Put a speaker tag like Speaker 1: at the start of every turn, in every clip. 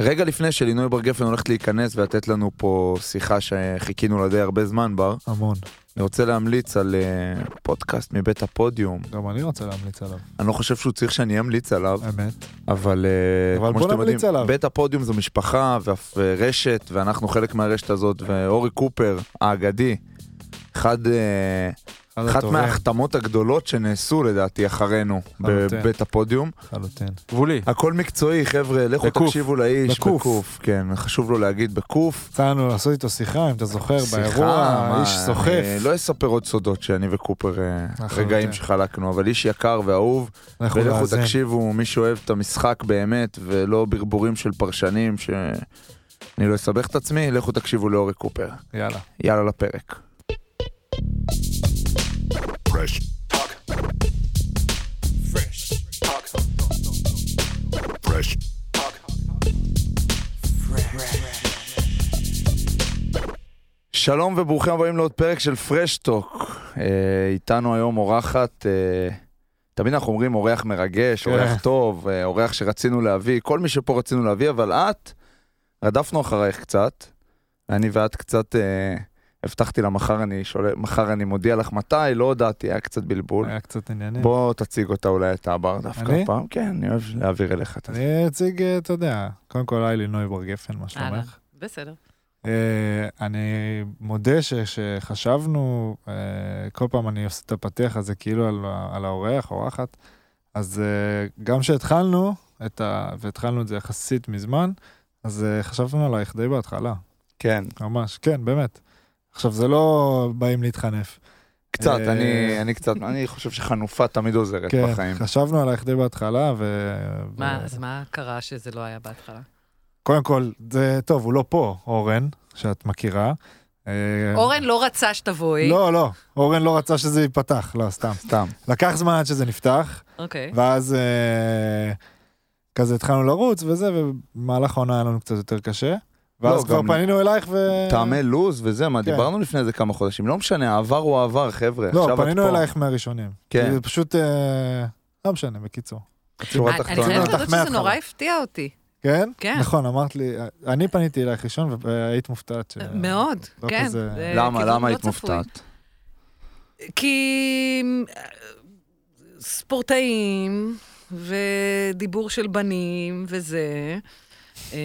Speaker 1: רגע לפני שלינוי בר גפן הולכת להיכנס ולתת לנו פה שיחה שחיכינו לה די הרבה זמן בר,
Speaker 2: המון.
Speaker 1: אני רוצה להמליץ על אה, פודקאסט מבית הפודיום.
Speaker 2: גם אני רוצה להמליץ עליו,
Speaker 1: אני לא חושב שהוא צריך שאני אמליץ עליו,
Speaker 2: האמת.
Speaker 1: אבל אה,
Speaker 2: אבל
Speaker 1: כמו שאתם יודעים,
Speaker 2: עליו.
Speaker 1: בית הפודיום זו משפחה ואף אה, ואנחנו חלק מהרשת הזאת, ואורי קופר האגדי, אחד...
Speaker 2: אחד
Speaker 1: אחת מההחתמות הגדולות שנעשו לדעתי אחרינו. בבית הפודיום.
Speaker 2: לחלוטין.
Speaker 3: גבולי.
Speaker 1: הכל מקצועי חבר'ה, לכו
Speaker 3: בקוף.
Speaker 1: תקשיבו לאיש
Speaker 2: בקוף.
Speaker 1: בקוף, כן, חשוב לו להגיד בקוף.
Speaker 2: יצא לנו לעשות איתו שיחה, אם אתה זוכר,
Speaker 1: שיחה,
Speaker 2: באירוע,
Speaker 1: מה,
Speaker 2: איש סוחף.
Speaker 1: אני לא אספר עוד סודות שאני וקופר אה,
Speaker 2: לחלוטין.
Speaker 1: רגעים שחלקנו, אבל איש יקר ואהוב,
Speaker 2: לכו
Speaker 1: ולכו. תקשיבו, מי שאוהב את המשחק באמת, ולא ברבורים של פרשנים, שאני לא אסבך את עצמי, לכו תקשיבו לאורי קופר.
Speaker 2: יאללה.
Speaker 1: יאללה לפרק.
Speaker 4: Fresh talk. Fresh talk. Fresh talk.
Speaker 1: שלום וברוכים הבאים לעוד פרק של פרשטוק. אה, איתנו היום אורחת, אה, תמיד אנחנו אומרים אורח מרגש,
Speaker 2: כן.
Speaker 1: אורח טוב, אה, אורח שרצינו להביא, כל מי שפה רצינו להביא, אבל את, רדפנו אחרייך קצת. אני ואת קצת, אה, הבטחתי לה מחר אני, שול... מחר אני מודיע לך מתי, לא הודעתי, היה קצת בלבול.
Speaker 2: היה קצת עניינים.
Speaker 1: בוא תציג אותה אולי את הבר דווקא
Speaker 2: אני?
Speaker 1: הפעם. כן, אני אוהב להעביר אליך את זה.
Speaker 2: אני אציג, אה, אתה יודע, קודם כל היי לינוי בר גפן, מה שלומך?
Speaker 5: בסדר.
Speaker 2: אה, אני מודה ש- שחשבנו, אה, כל פעם אני עושה את הפתיח הזה כאילו על, על האורח, אורחת, אז אה, גם שהתחלנו, את ה... והתחלנו את זה יחסית מזמן, אז אה, חשבנו עלייך די בהתחלה,
Speaker 1: כן,
Speaker 2: ממש, כן, באמת. עכשיו, זה לא באים להתחנף.
Speaker 1: קצת,
Speaker 2: אה,
Speaker 1: אני אני קצת, אני חושב שחנופה תמיד עוזרת
Speaker 2: כן,
Speaker 1: בחיים.
Speaker 2: חשבנו עלייך די בהתחלה, ו...
Speaker 5: מה,
Speaker 2: ו...
Speaker 5: אז מה קרה שזה לא היה בהתחלה?
Speaker 2: קודם כל, זה טוב, הוא לא פה, אורן, שאת מכירה. אה,
Speaker 5: אורן לא רצה שתבואי.
Speaker 2: לא, לא, אורן לא רצה שזה ייפתח, לא, סתם.
Speaker 1: סתם.
Speaker 2: לקח זמן עד שזה נפתח,
Speaker 5: אוקיי.
Speaker 2: ואז אה, כזה התחלנו לרוץ וזה, ובמהלך העונה היה לנו קצת יותר קשה. ואז
Speaker 1: לא,
Speaker 2: כבר
Speaker 1: גם
Speaker 2: פנינו אלייך ו...
Speaker 1: טעמי לוז וזה, מה,
Speaker 2: כן.
Speaker 1: דיברנו לפני זה כמה חודשים, לא משנה, העבר הוא העבר, חבר'ה.
Speaker 2: לא,
Speaker 1: עכשיו את
Speaker 2: פנינו. אלייך מהראשונים.
Speaker 1: כן.
Speaker 2: זה פשוט, אה, לא משנה, בקיצור.
Speaker 1: שורה
Speaker 5: אני-. חייבת להודות שזה. נורא הפתיע אותי.
Speaker 2: כן?
Speaker 5: כן.
Speaker 2: נכון, אמרת לי, אני פניתי אלייך ראשון והיית מופתעת. ש-
Speaker 5: מאוד,
Speaker 2: לא
Speaker 5: כן.
Speaker 2: כזה-
Speaker 5: זה
Speaker 1: למה, למה
Speaker 5: לא
Speaker 1: היית
Speaker 5: צפוי.
Speaker 1: מופתעת?
Speaker 5: כי אה, ספורטאים ודיבור של בנים וזה, אה,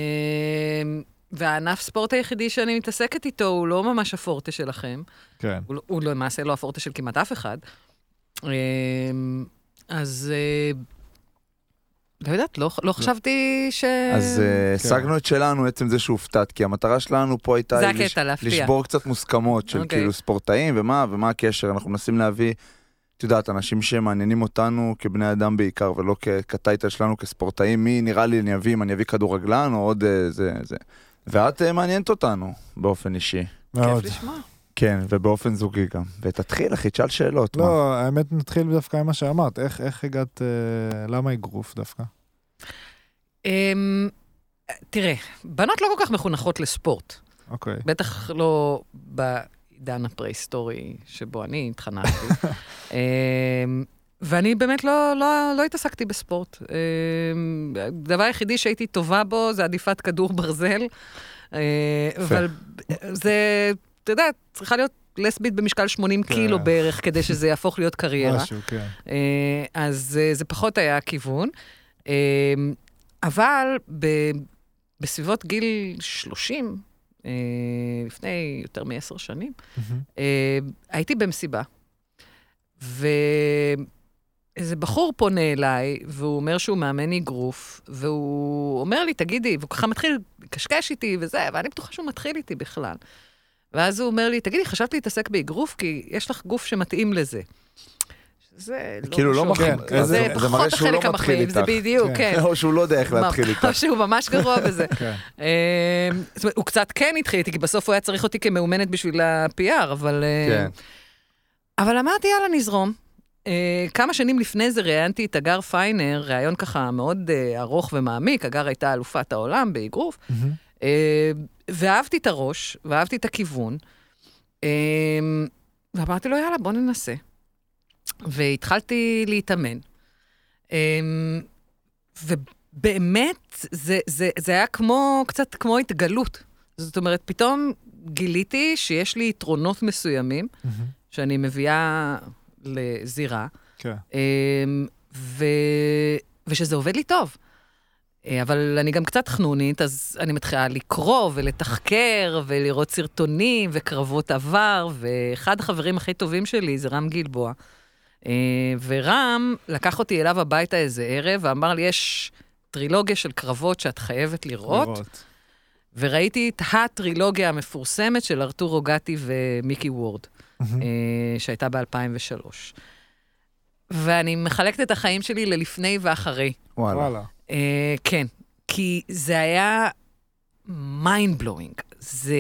Speaker 5: והענף ספורט היחידי שאני מתעסקת איתו הוא לא ממש הפורטה שלכם.
Speaker 2: כן.
Speaker 5: הוא, לא- הוא למעשה לא הפורטה של כמעט אף אחד. אה, אז אה, לא יודעת, לא, לא חשבתי ש...
Speaker 1: אז אה, השגנו את שלנו, עצם זה שהופתעת, כי המטרה שלנו פה הייתה
Speaker 5: זה
Speaker 1: לש-
Speaker 5: הקטע, להפתיע.
Speaker 1: לשבור קצת מוסכמות של
Speaker 5: אוקיי.
Speaker 1: כאילו ספורטאים ומה, ומה הקשר, אנחנו מנסים להביא, את יודעת, אנשים שמעניינים אותנו כבני אדם בעיקר, ולא כטייטל שלנו כספורטאים, מי נראה לי אני אביא, אם אני אביא כדורגלן או עוד אה, זה, זה. ואת אה, מעניינת אותנו באופן אישי.
Speaker 2: מאוד.
Speaker 5: כיף לשמוע.
Speaker 1: כן, ובאופן זוגי גם. ותתחיל, אחי, תשאל שאלות. מה?
Speaker 2: לא, האמת נתחיל דווקא עם מה שאמרת. איך, איך הגעת, אה, למה אגרוף דווקא?
Speaker 5: אמ, תראה, בנות לא כל כך מחונכות לספורט.
Speaker 2: אוקיי.
Speaker 5: בטח לא בעידן הפרה-היסטורי שבו אני התחנכתי. אמ, ואני באמת לא, לא, לא התעסקתי בספורט. אמ, הדבר היחידי שהייתי טובה בו זה עדיפת כדור ברזל. אה, אבל זה, אתה יודע, צריכה להיות לסבית במשקל 80
Speaker 2: כן.
Speaker 5: קילו בערך כדי שזה יהפוך להיות קריירה.
Speaker 2: משהו, כן.
Speaker 5: אה, אז אה, זה פחות היה הכיוון. אה, אבל ב- בסביבות גיל 30, אה, לפני יותר מעשר שנים, הייתי במסיבה, ואיזה בחור פונה אליי, והוא אומר שהוא מאמן אגרוף, והוא אומר לי, תגידי, והוא ככה מתחיל לקשקש איתי וזה, ואני בטוחה שהוא מתחיל איתי בכלל. ואז הוא אומר לי, תגידי, חשבת להתעסק באגרוף? כי יש לך גוף שמתאים לזה. זה
Speaker 1: כאילו לא מחמיא,
Speaker 2: כן,
Speaker 5: זה
Speaker 2: זה
Speaker 5: פחות
Speaker 1: מראה שהוא לא
Speaker 5: החלק
Speaker 1: מתחיל
Speaker 5: המחמיא, זה. בדיוק,
Speaker 2: כן.
Speaker 5: כן.
Speaker 1: או שהוא לא יודע איך להתחיל
Speaker 5: או
Speaker 1: איתך.
Speaker 5: שהוא ממש גרוע בזה.
Speaker 2: כן.
Speaker 5: אה, זאת אומרת, הוא קצת כן התחיל איתי, כי בסוף הוא היה צריך אותי כמאומנת בשביל ה-PR, אבל... אה,
Speaker 1: כן.
Speaker 5: אבל אמרתי, יאללה, נזרום. אה, כמה שנים לפני זה ראיינתי את אגר פיינר, ראיון ככה מאוד אה, ארוך ומעמיק, אגר הייתה אלופת העולם באגרוף. אה, ואהבתי את הראש, ואהבתי את הכיוון, ואמרתי לו, יאללה, בוא ננסה. והתחלתי להתאמן. אה, באמת, זה, זה, זה היה כמו, קצת כמו התגלות. זאת אומרת, פתאום גיליתי שיש לי יתרונות מסוימים,
Speaker 2: מהמם.
Speaker 5: שאני מביאה לזירה,
Speaker 2: כן.
Speaker 5: אמ, ו... ושזה עובד לי טוב. אה, אבל אני גם קצת חנונית, אז אני מתחילה לקרוא ולתחקר ולראות סרטונים וקרבות עבר, ואחד החברים הכי טובים שלי זה רם גלבוע. אה, ורם לקח אותי אליו הביתה איזה ערב ואמר לי, יש טרילוגיה של קרבות שאת חייבת לראות,
Speaker 2: לראות.
Speaker 5: וראיתי את הטרילוגיה המפורסמת של ארתורו גטי ומיקי וורד. אה, שהייתה ב-2003. ואני מחלקת את החיים שלי ללפני ואחרי.
Speaker 1: וואלה.
Speaker 5: אה, כן, כי זה היה mind blowing. זה...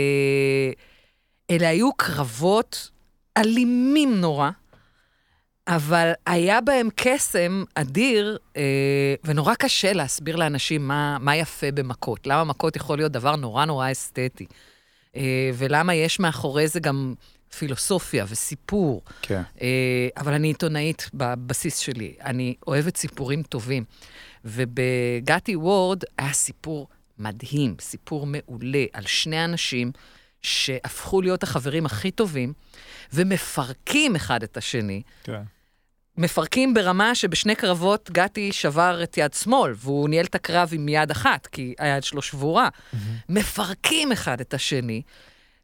Speaker 5: אלה היו קרבות אלימים נורא, אבל היה בהם קסם אדיר, אה, ונורא קשה להסביר לאנשים מה, מה יפה במכות. למה מכות יכול להיות דבר נורא נורא אסתטי. אה, ולמה יש מאחורי זה גם פילוסופיה וסיפור.
Speaker 1: כן.
Speaker 5: אה, אבל אני עיתונאית בבסיס שלי, אני אוהבת סיפורים טובים. ובגתי וורד היה סיפור מדהים, סיפור מעולה על שני אנשים שהפכו להיות החברים הכי טובים, ומפרקים אחד את השני.
Speaker 2: כן.
Speaker 5: מפרקים ברמה שבשני קרבות גתי שבר את יד שמאל, והוא ניהל את הקרב עם יד אחת, כי היד שלו שבורה. מפרקים אחד את השני,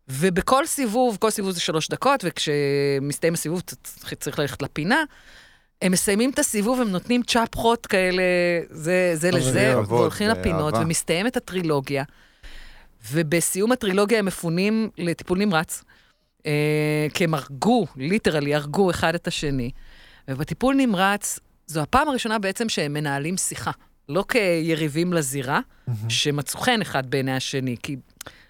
Speaker 5: ובכל סיבוב, כל סיבוב זה שלוש דקות, וכשמסתיים הסיבוב צריך, צריך ללכת לפינה, הם מסיימים את הסיבוב, הם נותנים צ'פחות כאלה, זה, זה לזה, והולכים לפינות,
Speaker 1: אהבה.
Speaker 5: ומסתיימת הטרילוגיה. ובסיום הטרילוגיה הם מפונים לטיפול נמרץ, אה, כי הם הרגו, ליטרלי הרגו אחד את השני. ובטיפול נמרץ, זו הפעם הראשונה בעצם שהם מנהלים שיחה. לא כיריבים לזירה,
Speaker 2: מהמם.
Speaker 5: שמצאו חן אחד בעיני השני, כי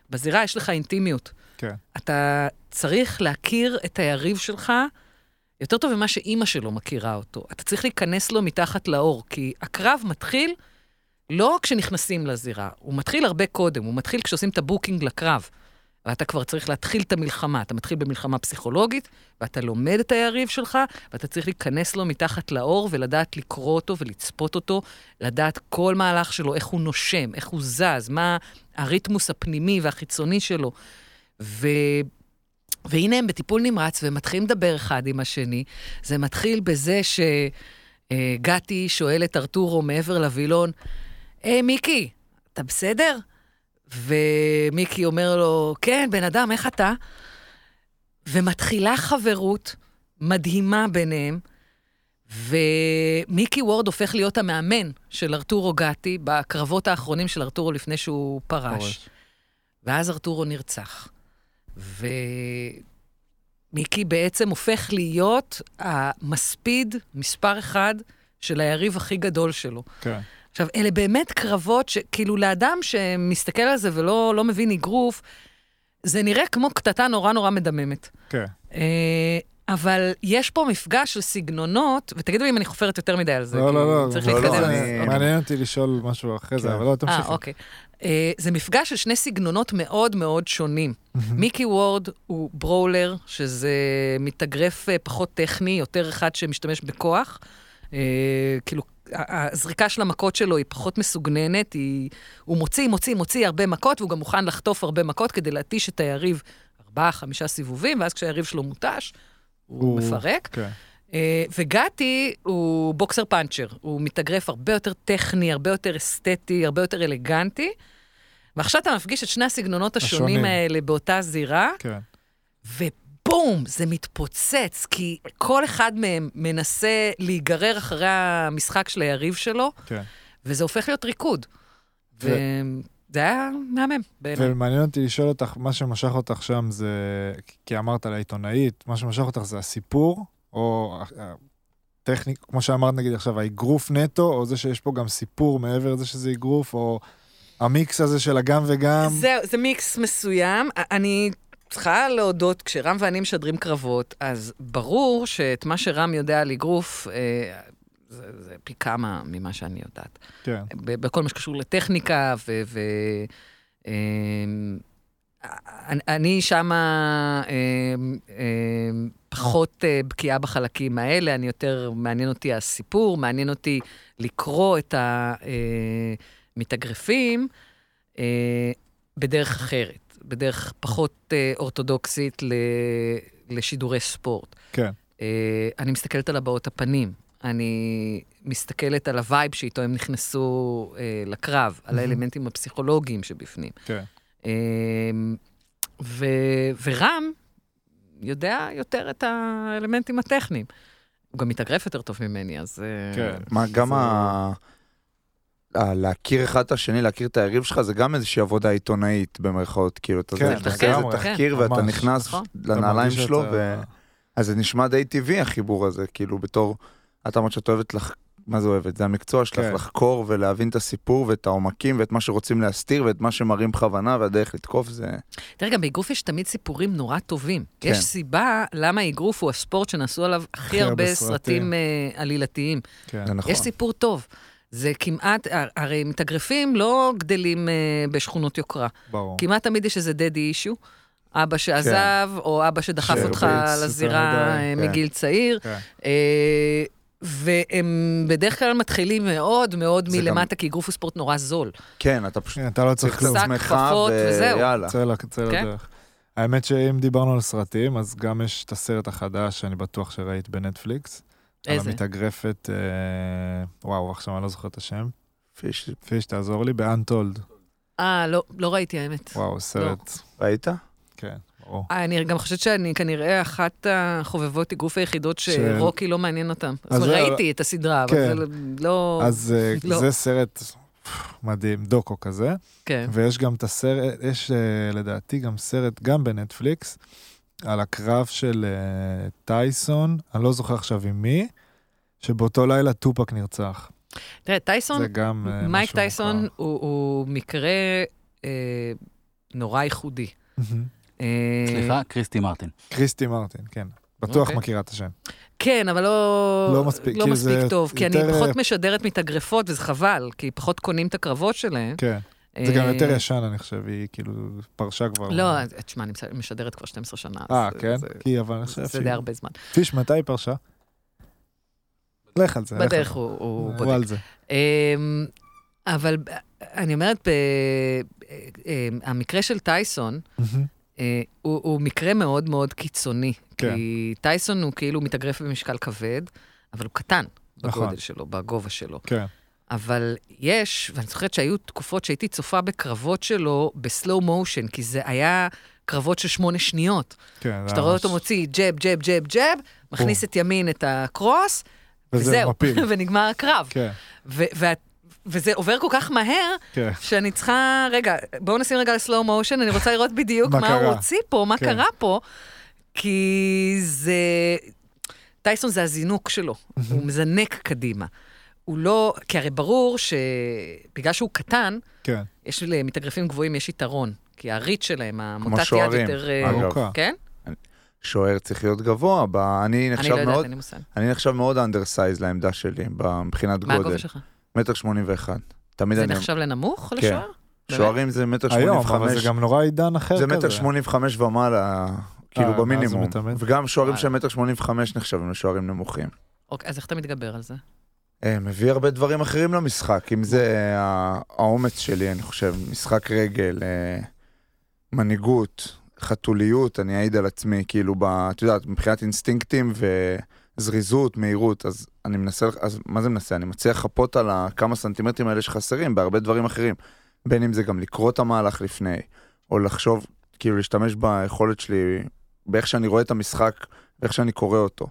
Speaker 5: בזירה יש לך אינטימיות.
Speaker 2: כן.
Speaker 5: אתה צריך להכיר את היריב שלך יותר טוב ממה שאימא שלו מכירה אותו. אתה צריך להיכנס לו מתחת לעור, כי הקרב מתחיל לא כשנכנסים לזירה, הוא מתחיל הרבה קודם, הוא מתחיל כשעושים את ה booking לקרב. ואתה כבר צריך להתחיל את המלחמה. אתה מתחיל במלחמה פסיכולוגית, ואתה לומד את היריב שלך, ואתה צריך להיכנס לו מתחת לאור ולדעת לקרוא אותו ולצפות אותו, לדעת כל מהלך שלו, איך הוא נושם, איך הוא זז, מה הריתמוס הפנימי והחיצוני שלו. ו... והנה הם בטיפול נמרץ והם מתחילים לדבר אחד עם השני. זה מתחיל בזה שגתי שואל את ארתורו מעבר לווילון, היי, מיקי, אתה בסדר? ומיקי אומר לו, כן, בן אדם, איך אתה? ומתחילה חברות מדהימה ביניהם, ומיקי וורד הופך להיות המאמן של ארתורו גתי בקרבות האחרונים של ארתורו לפני שהוא פרש.
Speaker 2: פורש.
Speaker 5: ואז ארתורו נרצח. ומיקי בעצם הופך להיות המספיד מספר אחד של היריב הכי גדול שלו.
Speaker 2: כן.
Speaker 5: עכשיו, אלה באמת קרבות שכאילו לאדם שמסתכל על זה ולא לא מבין אגרוף, זה נראה כמו קטטה נורא נורא מדממת.
Speaker 2: כן.
Speaker 5: אה, אבל יש פה מפגש של סגנונות, ותגידו לי אם אני חופרת יותר מדי על זה,
Speaker 2: לא, לא, לא.
Speaker 5: צריך
Speaker 1: לא, לא,
Speaker 5: להתקדם.
Speaker 1: אני-
Speaker 5: אז-
Speaker 2: מעניין אותי לשאול משהו אחרי זה,
Speaker 1: כן.
Speaker 2: אבל לא,
Speaker 5: אה,
Speaker 2: תמשיכי.
Speaker 5: אוקיי. אה, זה מפגש של שני סגנונות מאוד מאוד שונים. מיקי וורד הוא ברולר, שזה מתאגרף אה, פחות טכני, יותר אחד שמשתמש בכוח. אה, כאילו, הזריקה של המכות שלו היא פחות מסוגננת, היא... הוא מוציא, מוציא, מוציא הרבה מכות, והוא גם מוכן לחטוף הרבה מכות כדי להתיש את היריב ארבעה, חמישה סיבובים, ואז כשהיריב שלו מותש, הוא,
Speaker 2: הוא-
Speaker 5: מפרק.
Speaker 2: כן.
Speaker 5: וגתי הוא בוקסר פאנצ'ר, הוא מתאגרף הרבה יותר טכני, הרבה יותר אסתטי, הרבה יותר אלגנטי. ועכשיו אתה מפגיש את שני הסגנונות השונים
Speaker 2: השונים.
Speaker 5: האלה באותה זירה,
Speaker 2: כן.
Speaker 5: ובום, זה מתפוצץ, כי כל אחד מהם מנסה להיגרר אחרי המשחק של היריב שלו,
Speaker 2: כן.
Speaker 5: וזה הופך להיות ריקוד.
Speaker 2: ו-
Speaker 5: וזה היה מהמם בעיניי.
Speaker 2: ומעניין אותי לשאול אותך, מה שמשך אותך שם זה, כי אמרת על העיתונאית, מה שמשך אותך זה הסיפור, או הטכניק, כמו שאמרת נגיד עכשיו, האגרוף נטו, או זה שיש פה גם סיפור מעבר לזה שזה אגרוף, או המיקס הזה של הגם וגם.
Speaker 5: זהו, זה מיקס מסוים. אני צריכה להודות, כשרם ואני משדרים קרבות, אז ברור שאת מה שרם יודע על אגרוף, אה, זה, זה פי כמה ממה שאני יודעת.
Speaker 2: כן.
Speaker 5: ב- בכל מה שקשור לטכניקה, ו... ו אה, אני- שמה אה, אה, פחות אה, בקיאה בחלקים האלה, אני יותר, מעניין אותי הסיפור, מעניין אותי לקרוא את המתאגרפים אה, בדרך אחרת, בדרך פחות אה, אורתודוקסית ל- לשידורי ספורט.
Speaker 2: כן.
Speaker 5: אה, אני מסתכלת על הבעות הפנים, אני מסתכלת על ה vibe שאיתו הם נכנסו אה, לקרב, על האלמנטים הפסיכולוגיים שבפנים.
Speaker 2: כן.
Speaker 5: אה, ו- ורם יודע יותר את האלמנטים הטכניים. הוא גם מתאגרף יותר טוב ממני, אז... אה,
Speaker 2: כן.
Speaker 1: מה, גם ה... ה- להכיר אחד את השני, להכיר את היריב שלך, זה גם איזושהי עבודה עיתונאית במרכאות, כאילו, אתה
Speaker 2: כן,
Speaker 1: עושה
Speaker 2: לגמרי,
Speaker 1: איזה תחקיר
Speaker 2: כן,
Speaker 1: ואתה
Speaker 2: ממש,
Speaker 1: נכנס
Speaker 5: נכון.
Speaker 1: לנעליים שלו, ו... אז זה נשמע די טבעי החיבור הזה, כאילו, בתור, את אמרת שאת אוהבת לך, מה זה אוהבת? זה המקצוע שלך,
Speaker 2: כן.
Speaker 1: לחקור ולהבין את הסיפור ואת העומקים ואת מה שרוצים להסתיר ואת מה שמראים בכוונה והדרך לתקוף זה...
Speaker 5: תראה, גם באגרוף יש תמיד סיפורים נורא טובים.
Speaker 1: כן.
Speaker 5: יש סיבה למה אגרוף הוא הספורט שנעשו עליו הכי הרבה
Speaker 2: הרבה
Speaker 5: סרטים. אה, עלילתיים.
Speaker 2: כן.
Speaker 1: זה נכון.
Speaker 5: יש סיפור טוב. זה כמעט, הר- הרי מתאגרפים לא גדלים אה, בשכונות יוקרה.
Speaker 2: ברור.
Speaker 5: כמעט תמיד יש איזה דדי אישו. אבא שעזב, או אבא שדחף
Speaker 1: שהרביץ
Speaker 5: אותך לזירה
Speaker 2: מדי,
Speaker 5: אה,
Speaker 1: כן.
Speaker 5: מגיל צעיר.
Speaker 2: כן.
Speaker 5: אה, והם בדרך כלל מתחילים מאוד מאוד מלמטה, כי אגרוף הוא ספורט נורא זול.
Speaker 1: כן, אתה פשוט
Speaker 2: כן, אתה לא צריך כלום.
Speaker 5: שק, כפפות, וזהו.
Speaker 2: צא ל- צא
Speaker 5: כן.
Speaker 2: לדרך. האמת שאם דיברנו על סרטים, אז גם יש את הסרט החדש שאני בטוח שראית בנטפליקס. על
Speaker 5: איזה?
Speaker 2: המתאגרפת, אה, וואו, עכשיו אני לא זוכר את השם.
Speaker 1: פיש,
Speaker 2: פיש, תעזור לי, באנטולד.
Speaker 5: אה, לא, לא ראיתי האמת.
Speaker 2: וואו, סרט.
Speaker 1: ראית?
Speaker 2: כן, ברור.
Speaker 5: אה, אני גם חושבת שאני כנראה אחת החובבות אגרוף היחידות שרוקי לא מעניין אותם.
Speaker 2: אז
Speaker 5: זאת אומרת,
Speaker 2: זה-
Speaker 5: ראיתי את הסדרה, אבל
Speaker 2: כן.
Speaker 5: זה לא...
Speaker 2: אז אה,
Speaker 5: לא.
Speaker 2: זה סרט מדהים, דוקו כזה.
Speaker 5: כן.
Speaker 2: ויש גם את הסרט, יש אה, לדעתי גם סרט, גם בנטפליקס, על הקרב של אה, טייסון, אני לא זוכר עכשיו עם מי, שבאותו לילה טופק נרצח.
Speaker 5: תראה, טייסון,
Speaker 2: זה גם אה,
Speaker 5: מייק טייסון. הוא, הוא מקרה אה, נורא ייחודי.
Speaker 3: סליחה, קריסטי מרטין.
Speaker 2: קריסטי מרטין, כן. בטוח
Speaker 5: אוקיי.
Speaker 2: מכירה את השם.
Speaker 5: כן, אבל לא,
Speaker 2: לא מספיק,
Speaker 5: לא
Speaker 2: כי
Speaker 5: מספיק
Speaker 2: זה
Speaker 5: טוב, כי אני
Speaker 2: יותר,
Speaker 5: פחות משדרת מתאגרפות, וזה חבל, כי פחות קונים את הקרבות שלהם.
Speaker 2: כן. זה גם
Speaker 5: אה,
Speaker 2: יותר ישן, אני חושב, היא כאילו פרשה כבר.
Speaker 5: לא, תשמע, אני משדרת כבר 12 שנה.
Speaker 2: אה,
Speaker 5: אז
Speaker 2: כן? כי אבל אני חושב
Speaker 5: זה די הרבה זמן.
Speaker 2: פיש, מתי היא פרשה? לך על זה.
Speaker 5: בדרך. הוא הוא
Speaker 2: הוא
Speaker 5: בודק.
Speaker 2: על זה.
Speaker 5: אמ, אבל אני אומרת, אמ, המקרה של טייסון. אה, הוא, מקרה מאוד מאוד קיצוני.
Speaker 2: כן.
Speaker 5: כי טייסון הוא כאילו מתאגרף במשקל כבד, אבל הוא קטן
Speaker 2: נכון.
Speaker 5: בגודל שלו, בגובה שלו.
Speaker 2: כן.
Speaker 5: אבל יש, ואני זוכרת שהיו תקופות שהייתי צופה בקרבות שלו בסלואו מושן, כי זה היה קרבות של שמונה שניות.
Speaker 2: כן.
Speaker 5: שאתה רואה אותו מוציא ג'ב, ג'ב, ג'ב, ג'ב, מכניס את ימין את הקרוס,
Speaker 2: וזה
Speaker 5: וזהו. ונגמר הקרב.
Speaker 2: כן,
Speaker 5: וזה עובר כל כך מהר,
Speaker 2: כן.
Speaker 5: שאני צריכה, רגע, בואו נשים רגע לסלואו מושן, אני רוצה לראות בדיוק
Speaker 2: מה
Speaker 5: מה. הוא הוציא פה, מה
Speaker 2: כן.
Speaker 5: קרה פה, כי זה... טייסון זה הזינוק שלו, הוא מזנק קדימה. הוא לא, כי הרי ברור שבגלל שהוא קטן,
Speaker 2: כן.
Speaker 5: יש למתאגרפים גבוהים, יש יתרון. כי הריץ' שלהם, המוטת יד
Speaker 1: שוערים,
Speaker 5: יותר... אה,
Speaker 1: אגב.
Speaker 2: ארוכה.
Speaker 5: כן?
Speaker 1: שוער צריך להיות גבוה, ב- אני
Speaker 5: אני
Speaker 1: נחשב
Speaker 5: לא יודעת,
Speaker 1: מאוד,
Speaker 5: אין לי מושג.
Speaker 1: אני נחשב מאוד undersize לעמדה שלי, מבחינת
Speaker 5: מה
Speaker 1: גודל.
Speaker 5: הגובה שלך?
Speaker 1: מטר שמונים ואחד. תמיד
Speaker 5: זה
Speaker 1: אני...
Speaker 5: נחשב לנמוך
Speaker 1: כן.
Speaker 5: לשוער?
Speaker 1: שוערים זה מטר שמונים
Speaker 2: היום, אבל
Speaker 1: וחמש.
Speaker 2: זה גם נורא עידן אחר
Speaker 1: זה
Speaker 2: כזה.
Speaker 1: מטר שמונים וחמש ומעלה, כאילו
Speaker 2: הוא
Speaker 1: במינימום.
Speaker 2: מתאמן.
Speaker 1: וגם שוערים. של מטר שמונים וחמש נחשבים לשוערים נמוכים.
Speaker 5: אוקיי, אז איך אתה מתגבר על זה?
Speaker 1: אה, מביא הרבה דברים אחרים למשחק, אם זה אה, האומץ שלי, אני חושב, משחק רגל, אה, מנהיגות, חתוליות, אני אעיד על עצמי, כאילו, ב- את יודעת, מבחינת אינסטינקטים וזריזות, מהירות, אז אני מנסה, אז מה זה מנסה? אני מצליח לחפות על הכמה סנטימטרים האלה שחסרים בהרבה דברים אחרים. בין אם זה גם לקרוא את המהלך לפני, או לחשוב, כאילו להשתמש ביכולת שלי, באיך שאני רואה את המשחק, ואיך שאני קורא אותו.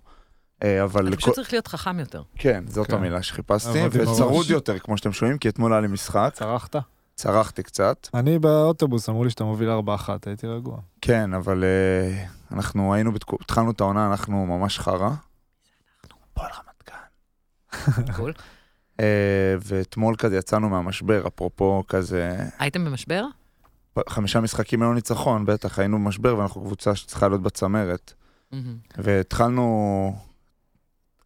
Speaker 1: אה, אבל
Speaker 5: אתה. פשוט צריך להיות חכם יותר.
Speaker 1: כן, זאת
Speaker 2: כן.
Speaker 1: המילה שחיפשתי, וצרוד. יותר, כמו שאתם שומעים, כי אתמול היה לי משחק,
Speaker 2: צרחת?
Speaker 1: צרחתי קצת.
Speaker 2: אני באוטובוס, אמרו לי שאתה מוביל 4-1, הייתי רגוע.
Speaker 1: כן, אבל אה, אנחנו היינו, התחלנו את העונה, אנחנו ממש חרא. הפועל רמת גן.
Speaker 5: קול.
Speaker 1: אה, ואתמול כזה יצאנו מהמשבר, אפרופו כזה,
Speaker 5: הייתם במשבר?
Speaker 1: חמישה משחקים ללא ניצחון, בטח, היינו במשבר ואנחנו קבוצה שצריכה להיות בצמרת. והתחלנו,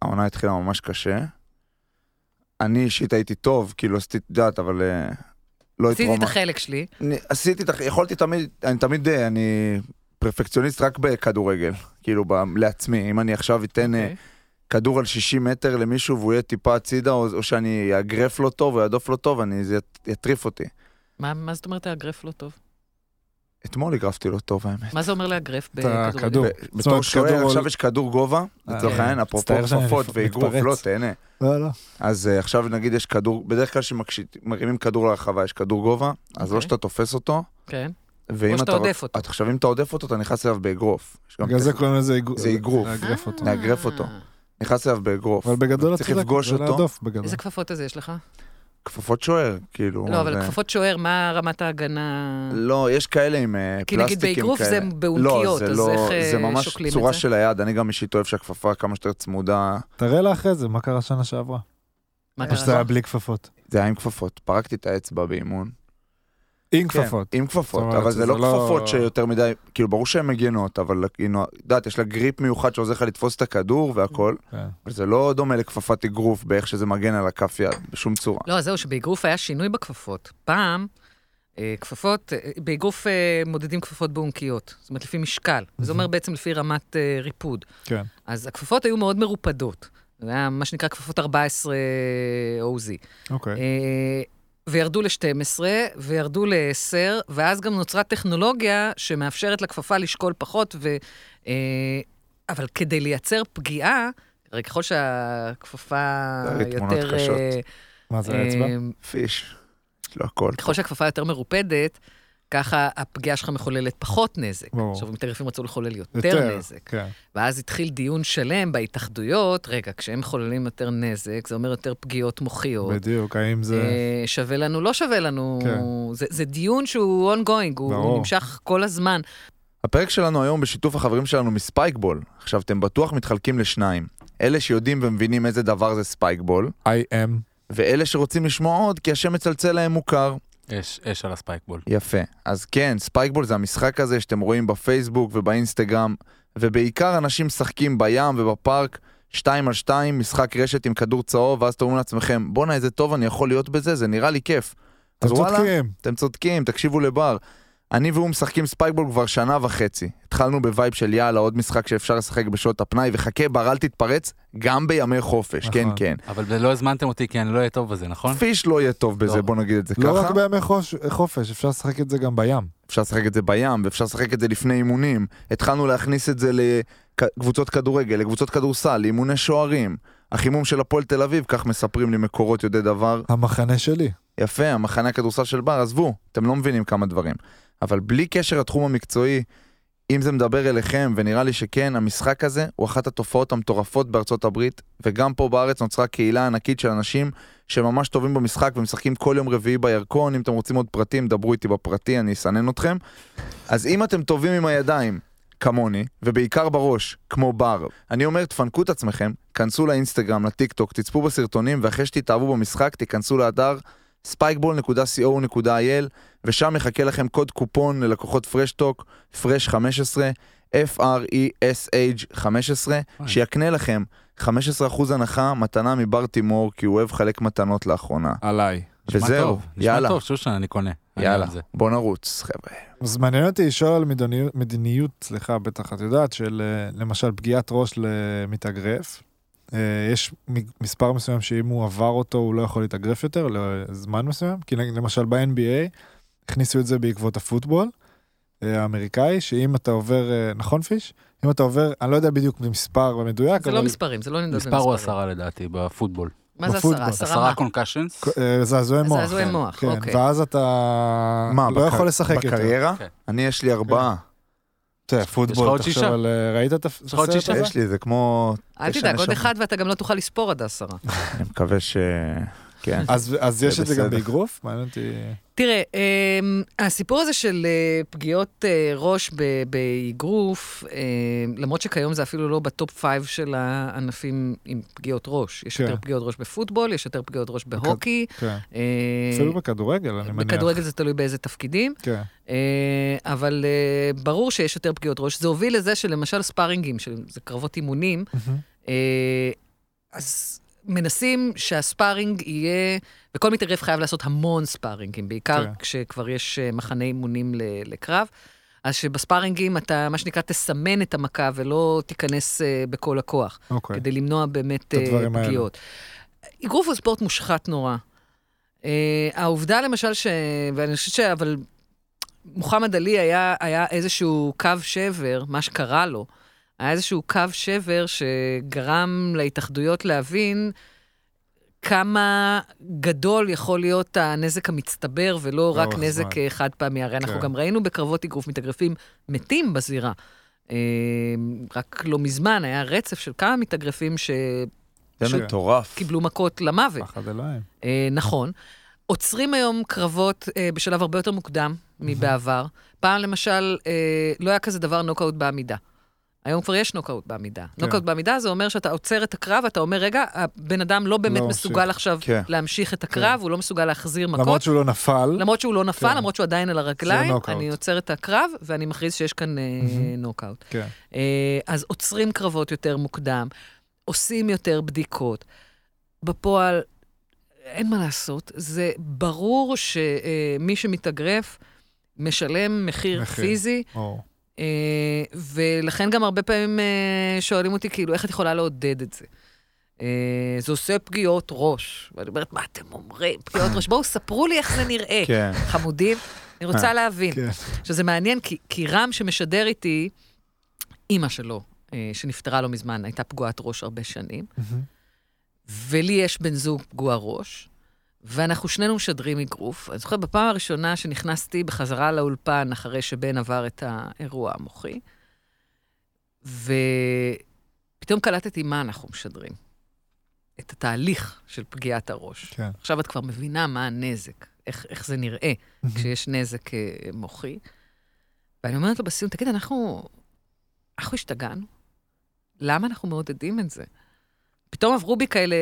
Speaker 1: העונה התחילה ממש קשה. אני אישית הייתי טוב, כאילו עשיתי, את יודעת, אבל אה, לא
Speaker 5: עשיתי את החלק שלי.
Speaker 1: אני עשיתי, את הח- יכולתי תמיד, אני תמיד, אה, אני פרפקציוניסט רק בכדורגל, כאילו ב, לעצמי, אם אני עכשיו אתן, אה,
Speaker 5: אוקיי.
Speaker 1: כדור על 60 מטר למישהו והוא יהיה טיפה הצידה, או, או שאני אאגרף לו טוב או אעדוף לו טוב, אני, זה יטריף אותי.
Speaker 5: מה, מה זאת אומרת לאגרף לא טוב?
Speaker 1: אתמול אגרפתי לו טוב, האמת.
Speaker 5: מה זה אומר לאגרף
Speaker 2: את הכדור.
Speaker 5: בכדורגל?
Speaker 1: ב-
Speaker 2: זאת
Speaker 1: בתור שוער
Speaker 2: כדור
Speaker 1: עכשיו יש כדור גובה, לצורך
Speaker 2: אה,
Speaker 1: העניין, אפרופו כפפות. ואגרוף, לא, תהנה.
Speaker 2: לא, לא.
Speaker 1: אז אה, עכשיו נגיד יש כדור, בדרך כלל כשמרימים כדור לרחבה יש כדור גובה, אז
Speaker 5: אוקיי.
Speaker 1: שאתה תופס אותו,
Speaker 5: כן. או שאתה עודף אותו.
Speaker 1: עכשיו אם אתה עודף אותו, אתה נכנס אליו באגרוף.
Speaker 2: בגלל זה. קוראים לזה אגרוף.
Speaker 1: זה אגרוף.
Speaker 2: לאגרף אותו.
Speaker 1: לאגרף אותו.
Speaker 5: אה,
Speaker 1: נכנס אליו באגרוף.
Speaker 2: אבל בגדול אתה
Speaker 1: צריך לפגוש
Speaker 2: זה
Speaker 1: אותו.
Speaker 5: איזה כפפות הזה יש לך?
Speaker 1: כפפות שוער, כאילו.
Speaker 5: לא, אבל
Speaker 1: זה-
Speaker 5: כפפות שוער, מה רמת ההגנה?
Speaker 1: לא, יש כאלה עם אה,
Speaker 5: כי נגיד
Speaker 1: פלסטיקים
Speaker 5: באגרוף זה
Speaker 1: כאלה.
Speaker 5: באונקיות,
Speaker 1: לא, זה
Speaker 5: אז
Speaker 1: לא,
Speaker 5: איך, אה,
Speaker 1: זה ממש
Speaker 5: שוקלים את
Speaker 1: צורה
Speaker 5: זה?
Speaker 1: של היד, אני גם אישית אוהב שהכפפה כמה שיותר צמודה.
Speaker 2: תראה לה אחרי זה, מה קרה שנה שעברה?
Speaker 5: מה קרה?
Speaker 2: שזה היה בלי כפפות.
Speaker 1: זה היה עם כפפות, פרקתי את האצבע באימון.
Speaker 2: עם
Speaker 1: כן,
Speaker 2: כפפות.
Speaker 1: עם כפפות, אבל זה לא
Speaker 2: לא-
Speaker 1: כפפות שיותר מדי, כאילו ברור שהן מגנות, אבל את יודעת, יש לה גריפ מיוחד שעוזר לך לתפוס את הכדור והכל,
Speaker 2: כן.
Speaker 1: אבל זה לא דומה לכפפת אגרוף באיך שזה מגן על הכף יד, בשום צורה.
Speaker 5: לא, זהו, שבאגרוף היה שינוי בכפפות. פעם, אה, כפפות, אה, באגרוף אה, מודדים כפפות באונקיות, זאת אומרת, לפי משקל. זה אומר בעצם לפי רמת ריפוד.
Speaker 2: כן.
Speaker 5: אז הכפפות היו מאוד מרופדות. זה היה מה שנקרא כפפות 14 OZ.
Speaker 2: אוקיי.
Speaker 5: וירדו ל-12, וירדו ל-10, ואז גם נוצרה טכנולוגיה שמאפשרת לכפפה לשקול פחות, ו... אה, אבל כדי לייצר פגיעה, הרי ככל שהכפפה יותר... אה,
Speaker 2: מה זה האצבע?
Speaker 5: אה,
Speaker 1: פיש, יש לו הכל.
Speaker 5: ככל שהכפפה יותר מרופדת, ככה הפגיעה שלך מחוללת פחות נזק.
Speaker 2: ברור.
Speaker 5: עכשיו, מתערפים רצו לחולל יותר נזק.
Speaker 2: כן.
Speaker 5: ואז התחיל דיון שלם בהתאחדויות, רגע, כשהם מחוללים יותר נזק, זה אומר יותר פגיעות מוחיות.
Speaker 2: בדיוק, האם זה...
Speaker 5: אה, שווה לנו, לא שווה לנו.
Speaker 2: כן.
Speaker 5: זה, זה דיון שהוא ongoing, הוא
Speaker 2: ברור.
Speaker 5: נמשך כל הזמן.
Speaker 1: הפרק שלנו היום בשיתוף החברים שלנו מספייקבול. עכשיו, אתם בטוח מתחלקים לשניים. אלה שיודעים ומבינים איזה דבר זה ספייקבול,
Speaker 2: I am.
Speaker 1: ואלה שרוצים לשמוע עוד כי השם מצלצל להם מוכר.
Speaker 3: אש, אש על ה Spikeball.
Speaker 1: יפה. אז כן, Spikeball זה המשחק הזה שאתם רואים בפייסבוק ובאינסטגרם, ובעיקר אנשים משחקים בים ובפארק, שתיים על שתיים, משחק רשת עם כדור צהוב, ואז אתם אומרים לעצמכם, בואנה איזה טוב אני יכול להיות בזה, זה נראה לי כיף.
Speaker 2: אתם צודקים.
Speaker 1: אתם צודקים, תקשיבו לבר. אני והוא משחקים Spikeball כבר שנה וחצי. התחלנו ב vibe של יאללה, עוד משחק שאפשר לשחק בשעות הפנאי, וחכה, בר, אל תתפרץ, גם בימי חופש, כן,
Speaker 2: נכון.
Speaker 1: כן.
Speaker 3: אבל לא הזמנתם אותי כי אני לא אהיה טוב בזה, נכון?
Speaker 1: פיש לא יהיה טוב בזה,
Speaker 3: לא.
Speaker 1: בוא נגיד את זה
Speaker 2: לא
Speaker 1: ככה.
Speaker 2: רק בימי חוש- חופש, אפשר לשחק את זה גם בים.
Speaker 1: אפשר לשחק את זה בים, ואפשר לשחק את זה לפני אימונים. התחלנו להכניס את זה לקבוצות כדורגל, לקבוצות כדורסל, לאימוני שוערים. החימום של הפועל תל אביב, כך מספרים לי מקורות יודעי דבר.
Speaker 2: המחנה שלי.
Speaker 1: יפה, המחנה הכדורסל של בר, עזבו, אתם לא מבינים כמה דברים. אבל בלי קשר לתחום המקצועי, אם זה מדבר אליכם, ונראה לי שכן, המשחק הזה הוא אחת התופעות המטורפות בארצות הברית, וגם פה בארץ נוצרה קהילה ענקית של אנשים שממש טובים במשחק ומשחקים כל יום רביעי בירקון, אם אתם רוצים עוד פרטים, דברו איתי בפרטי, אני אסנן אתכם. אז אם אתם טובים עם הידיים, כמוני, ובעיקר בראש, כמו בר, אני אומר, תפנקו את עצמכם, כנסו לאינסטגרם, לטיק טוק, תצפו בסרטונים, ואחרי שתתאהבו במשחק, תיכנסו לאתר spikeball.co.il, ושם יחכה לכם קוד קופון ללקוחות פרשטוק, פרש 15, F-R-E-S-H 15,
Speaker 3: אוי.
Speaker 1: שיקנה לכם 15% הנחה, מתנה מבר תימור, כי הוא אוהב לחלק מתנות לאחרונה.
Speaker 2: עליי.
Speaker 1: וזהו,
Speaker 3: טוב, נשמע
Speaker 1: יאללה.
Speaker 3: טוב, שושן, אני קונה.
Speaker 1: יאללה. בוא נרוץ, חבר'ה.
Speaker 2: אז מעניין אותי לשאול על מדיניות, מדיניות, סליחה, בטח את יודעת, של אה, למשל פגיעת ראש למתאגרף. אה, יש מספר מסוים שאם הוא עבר אותו הוא לא יכול להתאגרף יותר לזמן מסוים, כי למשל ב-NBA הכניסו את זה בעקבות הפוטבול אה, האמריקאי, שאם אתה עובר, אה, נכון פיש? אם אתה עובר, אני לא יודע בדיוק מספר מדויק,
Speaker 5: זה לא מספרים, זה לא נמדד
Speaker 3: מספר הוא. עשרה לדעתי בפוטבול.
Speaker 5: מה זה
Speaker 2: בפוטבול.
Speaker 5: עשרה? עשרה?
Speaker 3: קונקשנס.
Speaker 2: זעזועי מוח.
Speaker 5: זעזועי
Speaker 3: כן.
Speaker 5: מוח,
Speaker 2: כן,
Speaker 5: אוקיי.
Speaker 2: ואז אתה
Speaker 1: מה,
Speaker 2: לא יכול לשחק יותר.
Speaker 1: בקריירה?
Speaker 3: כן.
Speaker 1: אני, יש לי ארבעה.
Speaker 3: יש לך
Speaker 2: פוטבול,
Speaker 3: עוד
Speaker 2: תחשוב? על... אה, ראית את
Speaker 3: יש לך עוד
Speaker 2: הסרט
Speaker 3: שישה?
Speaker 2: הזה?
Speaker 1: יש לי, זה כמו...
Speaker 5: אל תדאג, עוד. אחד ואתה גם לא תוכל לספור עד העשרה.
Speaker 1: אני מקווה ש... כן.
Speaker 2: אז, אז יש
Speaker 1: זה
Speaker 2: את זה גם. באגרוף? מעניין אותי...
Speaker 5: תראה, אמ, הסיפור הזה של אה, פגיעות אה, ראש ב- באגרוף, אה, למרות שכיום זה אפילו לא ב top five של הענפים עם פגיעות ראש. יש
Speaker 2: כן.
Speaker 5: יותר פגיעות ראש בפוטבול, יש יותר פגיעות ראש בהוקי.
Speaker 2: כן.
Speaker 5: אה,
Speaker 2: אפילו בכדורגל, אני מניח.
Speaker 5: בכדורגל זה תלוי באיזה תפקידים,
Speaker 2: כן.
Speaker 5: אה, אבל אה, ברור שיש יותר פגיעות ראש. זה הוביל לזה שלמשל ספארינגים, שזה קרבות אימונים. אה, אז מנסים שהספארינג יהיה, וכל מתערב חייב לעשות המון ספארינגים, בעיקר
Speaker 2: כן.
Speaker 5: כשכבר יש אה, מחנה אימונים לקרב. אז שבספארינגים אתה, מה שנקרא, תסמן את המכה ולא תיכנס אה, בכל הכוח,
Speaker 2: אוקיי.
Speaker 5: כדי למנוע באמת
Speaker 2: האלה.
Speaker 5: פגיעות. אגרוף הוא ספורט מושחת נורא. אה, העובדה למשל ש... ואני חושבת ש... אבל מוחמד עלי היה, היה איזשהו קו שבר, מה שקרה לו, היה איזשהו קו שבר שגרם להתאחדויות להבין כמה גדול יכול להיות הנזק המצטבר, ולא רק נזק
Speaker 2: זמן.
Speaker 5: אה, חד פעמי. הרי אנחנו
Speaker 2: כן.
Speaker 5: גם ראינו בקרבות אגרוף מתאגרפים מתים בזירה. אה, רק לא מזמן היה רצף של כמה מתאגרפים שקיבלו
Speaker 1: זה
Speaker 2: ש-
Speaker 1: מטורף.
Speaker 5: מכות למוות.
Speaker 2: פחד אלוהים.
Speaker 5: אה, נכון. עוצרים היום קרבות אה, בשלב הרבה יותר מוקדם מבעבר. פעם למשל, אה, לא היה כזה דבר נוקאוט בעמידה. היום כבר יש נוקאוט בעמידה.
Speaker 2: כן.
Speaker 5: נוקאוט בעמידה זה אומר שאתה עוצר את הקרב, אתה אומר, רגע, הבן אדם לא באמת
Speaker 2: לא
Speaker 5: מסוגל
Speaker 2: ממשיך."
Speaker 5: עכשיו
Speaker 1: כן.
Speaker 5: להמשיך את הקרב, הוא לא מסוגל להחזיר מכות.
Speaker 2: למרות שהוא לא נפל.
Speaker 5: למרות שהוא לא נפל,
Speaker 2: כן.
Speaker 5: למרות שהוא עדיין על הרגליים. אני עוצר את הקרב, ואני מכריז שיש כאן אה,
Speaker 2: מהמם.
Speaker 5: נוקאוט.
Speaker 2: כן.
Speaker 5: אה, אז עוצרים קרבות יותר מוקדם, עושים יותר בדיקות. בפועל, אין מה לעשות, זה ברור שמי שמתאגרף משלם מחיר,
Speaker 2: מחיר.
Speaker 5: פיזי,
Speaker 2: או,
Speaker 5: אה, ולכן גם הרבה פעמים אה, שואלים אותי, כאילו, איך את יכולה לעודד את זה? אה, זה עושה פגיעות ראש. ואני אומרת, מה אתם אומרים? פגיעות ראש? בואו, ספרו לי איך זה נראה.
Speaker 1: כן.
Speaker 5: חמודים, אני רוצה להבין.
Speaker 2: כן.
Speaker 5: שזה מעניין, כי, כי רם שמשדר איתי, אימא שלו, אה, שנפטרה לא מזמן, הייתה פגועת ראש הרבה שנים. ולי יש בן זוג פגוע ראש, ואנחנו שנינו משדרים אגרוף. אני זוכרת בפעם הראשונה שנכנסתי בחזרה לאולפן, אחרי שבן עבר את האירוע המוחי, ופתאום קלטתי מה אנחנו משדרים. את התהליך של פגיעת הראש.
Speaker 2: כן.
Speaker 5: עכשיו את כבר מבינה מה הנזק, איך, איך זה נראה כשיש נזק אה, מוחי. ואני אומרת לו בסיום, תגיד, אנחנו, אנחנו השתגענו? למה אנחנו מעודדים את זה? פתאום עברו בי כאלה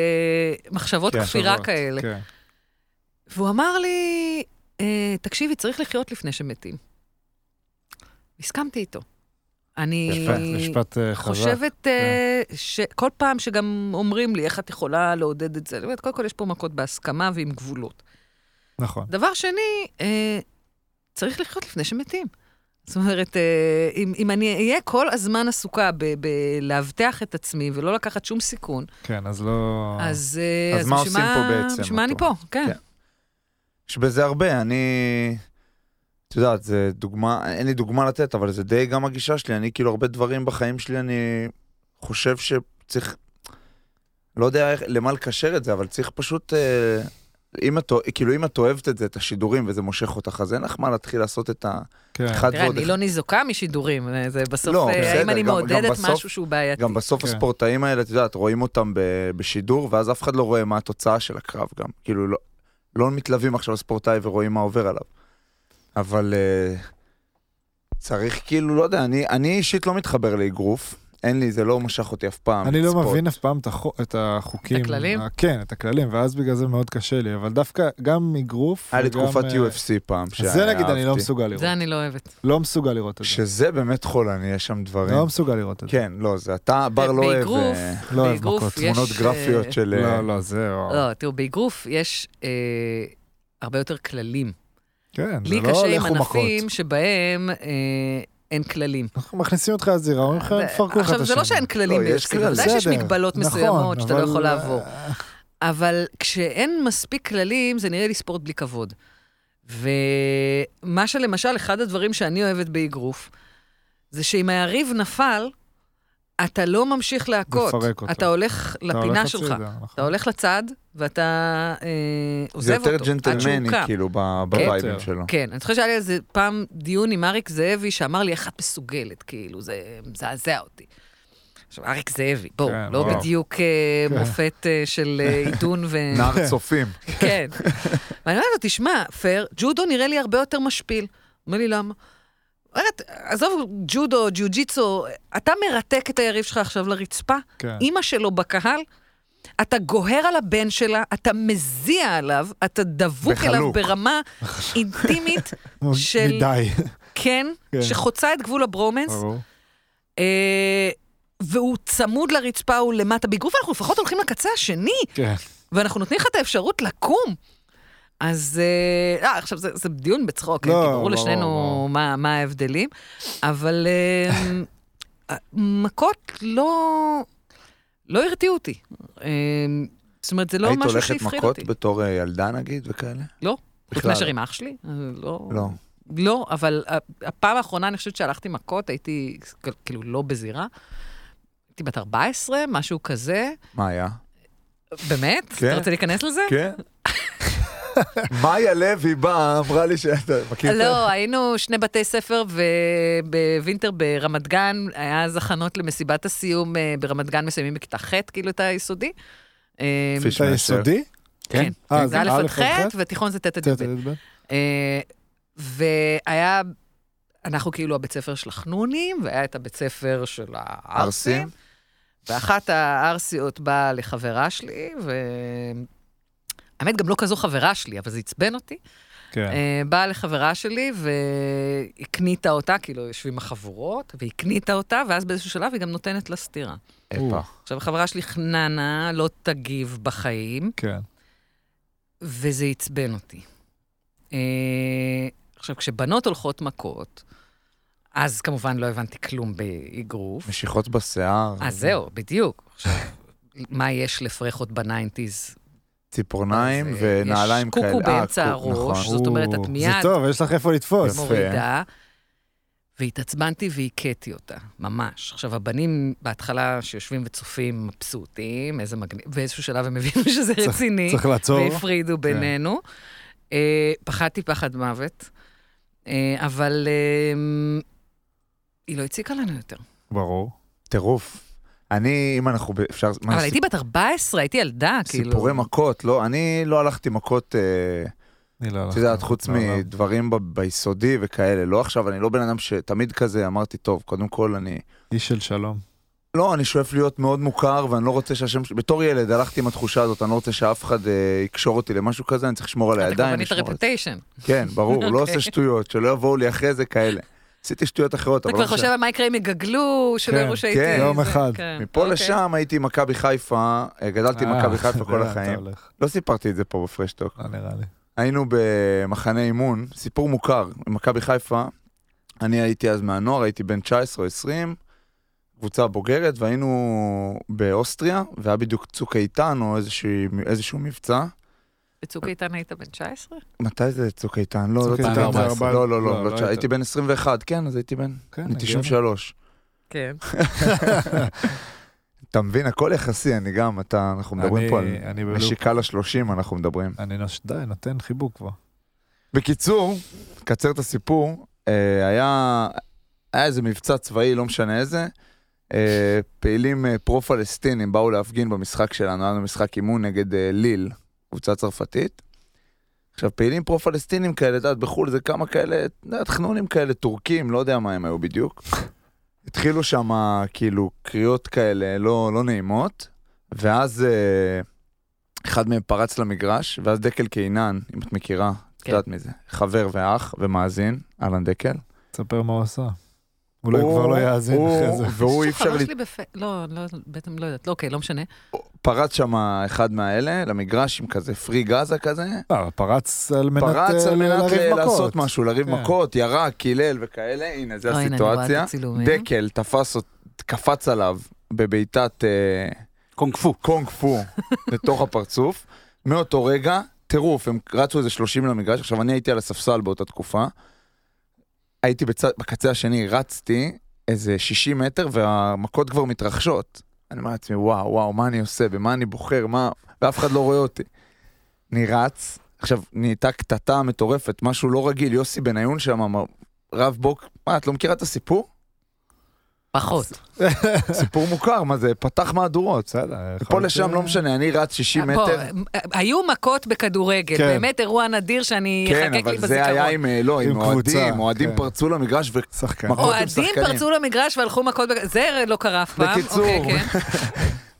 Speaker 5: מחשבות
Speaker 1: כן,
Speaker 5: כפירה כאלה.
Speaker 2: כן.
Speaker 5: והוא אמר לי, אה, תקשיבי, צריך לחיות לפני שמתים. הסכמתי איתו. אני
Speaker 2: יפה, משפט אה.
Speaker 5: חושבת אה, שכל פעם שגם אומרים לי, איך את יכולה לעודד את זה, אני אומרת, קודם כל יש פה מכות בהסכמה ועם גבולות.
Speaker 2: נכון.
Speaker 5: דבר שני, אה, צריך לחיות לפני שמתים. זאת אומרת, אה, אם, אם אני אהיה כל הזמן עסוקה בלאבטח את עצמי ולא לקחת שום סיכון,
Speaker 2: כן, אז לא...
Speaker 5: אז... אה,
Speaker 1: אז מה עושים פה בעצם,
Speaker 5: בשביל מה אני פה? כן.
Speaker 1: כן. יש בזה הרבה, אני... את יודעת, זה דוגמה, אין לי דוגמה לתת, אבל זה די גם הגישה שלי. אני כאילו, הרבה דברים בחיים שלי, אני חושב שצריך... לא יודע איך, למה לקשר את זה, אבל צריך פשוט... אה, אם את, כאילו, אם את אוהבת את זה, את השידורים, וזה מושך אותך, אז אין לך מה להתחיל לעשות את ה...
Speaker 2: כן.
Speaker 1: אחד
Speaker 5: תראה,
Speaker 1: ועוד
Speaker 5: אני. לא ניזוקה משידורים, אה, זה בסוף,
Speaker 1: לא,
Speaker 5: אה,
Speaker 1: בסדר,
Speaker 5: האם אני
Speaker 1: גם- גם
Speaker 5: מעודדת
Speaker 1: בסוף-
Speaker 5: משהו שהוא בעייתי.
Speaker 1: גם בסוף
Speaker 2: כן.
Speaker 1: הספורטאים האלה, את יודעת, רואים אותם ב- בשידור, ואז אף אחד לא רואה מה התוצאה של הקרב גם. כאילו, לא, לא מתלווים עכשיו לספורטאי ורואים מה עובר עליו. אבל אה, צריך כאילו, לא יודע, אני, אני אישית לא מתחבר לאגרוף. אין לי, זה לא משך אותי אף פעם.
Speaker 2: אני לא
Speaker 1: ספורט.
Speaker 2: מבין אף פעם את החו- את החוקים.
Speaker 5: את הכללים?
Speaker 2: ה- כן, את הכללים, ואז בגלל זה מאוד קשה לי, אבל דווקא גם אגרוף...
Speaker 1: היה לי תקופת
Speaker 2: אה,
Speaker 1: UFC פעם,
Speaker 2: אז זה נגיד אני לא
Speaker 1: שאהבתי.
Speaker 2: מסוגל לראות.
Speaker 5: זה אני לא אוהבת.
Speaker 2: לא מסוגל לראות את זה.
Speaker 1: שזה באמת חולני, יש שם דברים.
Speaker 2: לא מסוגל לראות את זה.
Speaker 1: כן, לא, זה אתה, בר לא אוהב
Speaker 5: באגרוף,
Speaker 1: אה,
Speaker 2: לא אוהב מכות.
Speaker 5: יש,
Speaker 1: תמונות
Speaker 5: אה,
Speaker 1: גרפיות של...
Speaker 2: לא, לא, זה...
Speaker 5: לא, תראו, באגרוף יש הרבה יותר כללים.
Speaker 2: כן, זה
Speaker 5: לי
Speaker 2: לא
Speaker 5: קשה עם
Speaker 2: לכו מכות.
Speaker 5: ענפים שבהם אין כללים.
Speaker 2: אנחנו מכניסים אותך לזירה, אומרים לך,
Speaker 5: ו-
Speaker 2: פרקו לך את השני.
Speaker 5: עכשיו, זה לא שאין כללים
Speaker 1: לא, כלל,
Speaker 5: ודאי שיש מגבלות
Speaker 2: נכון,
Speaker 5: מסוימות שאתה לא
Speaker 2: אבל,
Speaker 5: יכול לעבור.
Speaker 2: אה,
Speaker 5: אבל כשאין מספיק כללים, זה נראה לי ספורט בלי כבוד. ומה שלמשל, אחד הדברים שאני אוהבת באגרוף, זה שאם היריב נפל, אתה לא ממשיך להכות.
Speaker 2: מפרק אותו.
Speaker 5: אתה הולך לפינה שלך.
Speaker 2: נכון.
Speaker 5: אתה הולך לצד, ואתה אה,
Speaker 1: זה
Speaker 5: עוזב
Speaker 1: יותר
Speaker 5: אותו, עד שהוא
Speaker 1: ג'נטלמני. כאילו, ב- בווייבים
Speaker 2: יותר.
Speaker 1: שלו.
Speaker 5: כן, אני חושבת שהיה לי איזה פעם דיון עם אריק זאבי, שאמר לי, איך את מסוגלת, כאילו, זה מזעזע אותי. עכשיו, אריק זאבי, בואו,
Speaker 2: כן,
Speaker 5: לא
Speaker 2: וואו.
Speaker 5: בדיוק אה,
Speaker 2: כן.
Speaker 5: מופת אה, של אה, עידון ו...
Speaker 1: נער צופים.
Speaker 5: כן. ואני אומרת לו, תשמע, פייר, ג'ודו נראה לי הרבה יותר משפיל. אומר לי, למה? אומרת, עזוב ג'ודו, ג'ו-ג'יצו, אתה מרתק את היריב שלך עכשיו לרצפה,
Speaker 2: כן.
Speaker 5: אימא שלו בקהל, אתה גוהר על הבן שלה, אתה מזיע עליו, אתה דבוק אליו
Speaker 1: בחלוק.
Speaker 5: ברמה אינטימית, של-
Speaker 2: מדי.
Speaker 5: כן,
Speaker 2: כן.
Speaker 5: שחוצה את גבול הברומנס. אה, והוא צמוד לרצפה, הוא למטה. באגרוף אנחנו לפחות הולכים לקצה השני,
Speaker 2: כן.
Speaker 5: ואנחנו נותנים לך את האפשרות לקום. אז, אה, אה, עכשיו, זה, זה דיון בצחוק,
Speaker 2: לא,
Speaker 5: כן, כי ברור
Speaker 2: ברור,
Speaker 5: לשנינו
Speaker 2: ברור.
Speaker 5: מה, מה ההבדלים, אבל אה, מכות לא, לא הרתיעו אותי. אה, זאת אומרת, זה לא
Speaker 1: היית
Speaker 5: משהו
Speaker 1: הולכת
Speaker 5: שהפחיד
Speaker 1: מכות
Speaker 5: אותי.
Speaker 1: בתור אה, ילדה נגיד וכאלה?
Speaker 5: לא. חוץ. מאשר עם אח שלי? אה, לא.
Speaker 1: לא.
Speaker 5: לא, אבל הפעם האחרונה, אני חושבת שהלכתי מכות, הייתי כאילו לא בזירה. הייתי בת 14, משהו כזה.
Speaker 1: מה היה?
Speaker 5: באמת?
Speaker 1: כן.
Speaker 5: אתה רוצה להיכנס לזה?
Speaker 1: כן. מאיה לוי באה, אמרה לי שאתה מכיר את זה?
Speaker 5: לא, היינו שני בתי ספר ובווינטר ברמת גן, היה אז הכנות למסיבת הסיום אה, ברמת גן, מסיימים בכיתה ח', כאילו את היסודי. אה,
Speaker 1: פיש
Speaker 2: אתה
Speaker 1: מאשר.
Speaker 2: יסודי?
Speaker 5: כן,
Speaker 2: אה,
Speaker 5: זה א' עד ח'? ותיכון זה ט' עד י"ב.
Speaker 2: י"ב?
Speaker 5: אה, והיה, אנחנו כאילו הבית ספר של החנונים, והיה את הבית ספר של הערסים.
Speaker 1: ערסים?
Speaker 5: ואחת הערסיות באה לחברה שלי, ו... האמת, גם לא כזו חברה שלי, אבל זה עצבן אותי.
Speaker 2: כן.
Speaker 5: אה, באה לחברה שלי והקניתה אותה, כאילו יושבים החבורות, והקניתה אותה, ואז באיזשהו שלב היא גם נותנת לה סטירה.
Speaker 1: הפה.
Speaker 5: עכשיו, החברה שלי חננה, לא תגיב בחיים,
Speaker 2: כן.
Speaker 5: וזה עצבן אותי. אה, עכשיו, כשבנות הולכות מכות, אז כמובן לא הבנתי כלום באגרוף.
Speaker 1: משיכות בשיער.
Speaker 5: אז זהו, בדיוק. עכשיו, מה יש לפרחות בניינטיז?
Speaker 1: ציפורניים
Speaker 5: אה,
Speaker 1: ונעליים
Speaker 5: יש
Speaker 1: כאלה.
Speaker 5: קוקו
Speaker 1: אה,
Speaker 5: באמצע
Speaker 1: קוק,
Speaker 5: הראש,
Speaker 1: נכון.
Speaker 5: זאת אומרת, את מיד
Speaker 2: זה טוב, יש לך איפה לתפוס.
Speaker 5: מורידה, והתעצבנתי והכיתי אותה, ממש. עכשיו, הבנים בהתחלה שיושבים וצופים מבסוטים, איזה מגניב, באיזשהו שלב הם הבינו שזה רציני,
Speaker 2: צריך לעצור.
Speaker 5: והפרידו בינינו. אה, פחדתי פחד מוות, אה, אבל אה, היא לא הציקה לנו יותר.
Speaker 2: ברור.
Speaker 1: טירוף. אני, אם אנחנו, אפשר,
Speaker 5: אבל
Speaker 1: סיפ-
Speaker 5: הייתי בת 14, הייתי ילדה, כאילו.
Speaker 1: סיפורי מכות, לא, אני לא הלכתי מכות, אה,
Speaker 2: אני לא
Speaker 1: את. יודעת, חוץ. מדברים ב- ביסודי וכאלה, לא עכשיו, אני לא בן אדם שתמיד כזה, אמרתי, טוב, קודם כל אני...
Speaker 2: איש של שלום.
Speaker 1: לא, אני שואף להיות מאוד מוכר, ואני לא רוצה שהשם. בתור ילד הלכתי עם התחושה הזאת, אני לא רוצה שאף אחד אה, יקשור אותי למשהו כזה, אני צריך לשמור על
Speaker 5: אתה כבר
Speaker 1: הידיים.
Speaker 5: בנית רפטיישן.
Speaker 1: כן, ברור, לא
Speaker 5: אוקיי.
Speaker 1: עושה שטויות, שלא יבואו לי אחרי זה כאלה. עשיתי שטויות אחרות,
Speaker 5: אתה
Speaker 1: אבל
Speaker 5: כבר
Speaker 1: לא
Speaker 5: חושב. על מה יקרה אם יגגלו, שלא
Speaker 2: כן,
Speaker 5: יראו שהייתי...
Speaker 1: כן.
Speaker 2: יום אחד.
Speaker 5: כן,
Speaker 1: מפה
Speaker 5: אוקיי.
Speaker 1: לשם הייתי מכבי חיפה, גדלתי
Speaker 2: אה,
Speaker 1: במכבי חיפה כל החיים. לא סיפרתי את זה פה בפרשטוק.
Speaker 2: לא נראה לי.
Speaker 1: היינו במחנה אימון, סיפור מוכר, במכבי חיפה. אני הייתי אז מהנוער, הייתי בן 19 או 20, קבוצה בוגרת, והיינו באוסטריה, והיה בדיוק צוק איתן או איזשהו, איזשהו מבצע.
Speaker 5: בצוק איתן היית בן 19?
Speaker 1: מתי זה צוק איתן? לא, לא, לא, לא,
Speaker 2: לא,
Speaker 1: לא,
Speaker 2: לא
Speaker 1: לא,
Speaker 2: היית.
Speaker 1: הייתי בן 21, כן, אז הייתי בן,
Speaker 2: כן,
Speaker 1: אני
Speaker 2: הגיוני.
Speaker 1: 93.
Speaker 5: כן.
Speaker 1: אתה מבין, הכל יחסי, אני גם, אתה, אנחנו מדברים פה על. נשיקה לשלושים, אנחנו מדברים.
Speaker 2: אני. די, נותן חיבוק כבר.
Speaker 1: בקיצור, קצר את הסיפור, אה, היה, איזה מבצע צבאי, לא משנה איזה, אה, פעילים אה, פרו-פלסטינים באו להפגין במשחק שלנו, היה לנו משחק אימון נגד ליל, קבוצה צרפתית. עכשיו, פעילים פרו-פלסטינים כאלה, את יודעת, בחו"ל זה כמה כאלה, את יודעת, חנונים כאלה, טורקים, לא יודע מה הם היו בדיוק. התחילו שם כאילו קריאות כאלה לא, לא נעימות, ואז אה, אחד מהם פרץ למגרש, ואז דקל קינן, אם את מכירה, את
Speaker 5: כן.
Speaker 1: יודעת מי זה, חבר ואח ומאזין, אהלן דקל.
Speaker 2: תספר מה הוא עשה. אולי הוא כבר לא יאזין אחרי זה.
Speaker 1: והוא אי אפשר,
Speaker 5: חבר שלי בפ... לא, לא, בעצם לא יודעת. לא, אוקיי, לא משנה.
Speaker 1: פרץ שם אחד מהאלה למגרש עם כזה פרי גאזה כזה,
Speaker 2: אה, פרץ על מנת
Speaker 1: פרץ
Speaker 2: אה,
Speaker 1: על מנת
Speaker 2: לריב
Speaker 1: ל-
Speaker 2: מכות.
Speaker 1: לעשות משהו, לריב
Speaker 2: כן.
Speaker 1: מכות, ירק, קילל וכאלה, הנה,
Speaker 5: את
Speaker 1: הסיטואציה. דקל תפס, קפץ עליו בבעיטת אה,
Speaker 3: קונג פו.
Speaker 1: קונג פו לתוך הפרצוף. מאותו רגע, טירוף, הם רצו איזה 30 למגרש, עכשיו אני הייתי על הספסל באותה תקופה. הייתי בצד, בקצה השני, רצתי איזה 60 מטר והמכות כבר מתרחשות. אני אומר לעצמי, וואו, וואו, מה אני עושה, במה אני בוחר, מה... ואף אחד לא רואה אותי. אני רץ, עכשיו, נהייתה קטטה מטורפת, משהו לא רגיל, יוסי בניון שם אמר, רב בוק, מה, את לא מכירה את הסיפור?
Speaker 5: פחות.
Speaker 1: סיפור מוכר, מה זה, פתח מהדורות.
Speaker 2: בסדר.
Speaker 1: פה לשם, לא משנה, אני רץ 60
Speaker 5: בוא,
Speaker 1: מטר.
Speaker 5: היו מכות בכדורגל,
Speaker 2: כן.
Speaker 5: באמת אירוע נדיר שאני
Speaker 1: כן,
Speaker 5: אחקק לי
Speaker 1: אבל זה היה
Speaker 5: בזיכרון.
Speaker 1: עם, אה, לא, עם אוהדים, אוהדים
Speaker 2: כן.
Speaker 1: פרצו למגרש ו...
Speaker 2: שחקן.
Speaker 1: מכות עם
Speaker 5: אוהדים. פרצו למגרש והלכו מכות, זה לא קרה אף פעם.
Speaker 1: בקיצור.
Speaker 5: אוקיי, כן.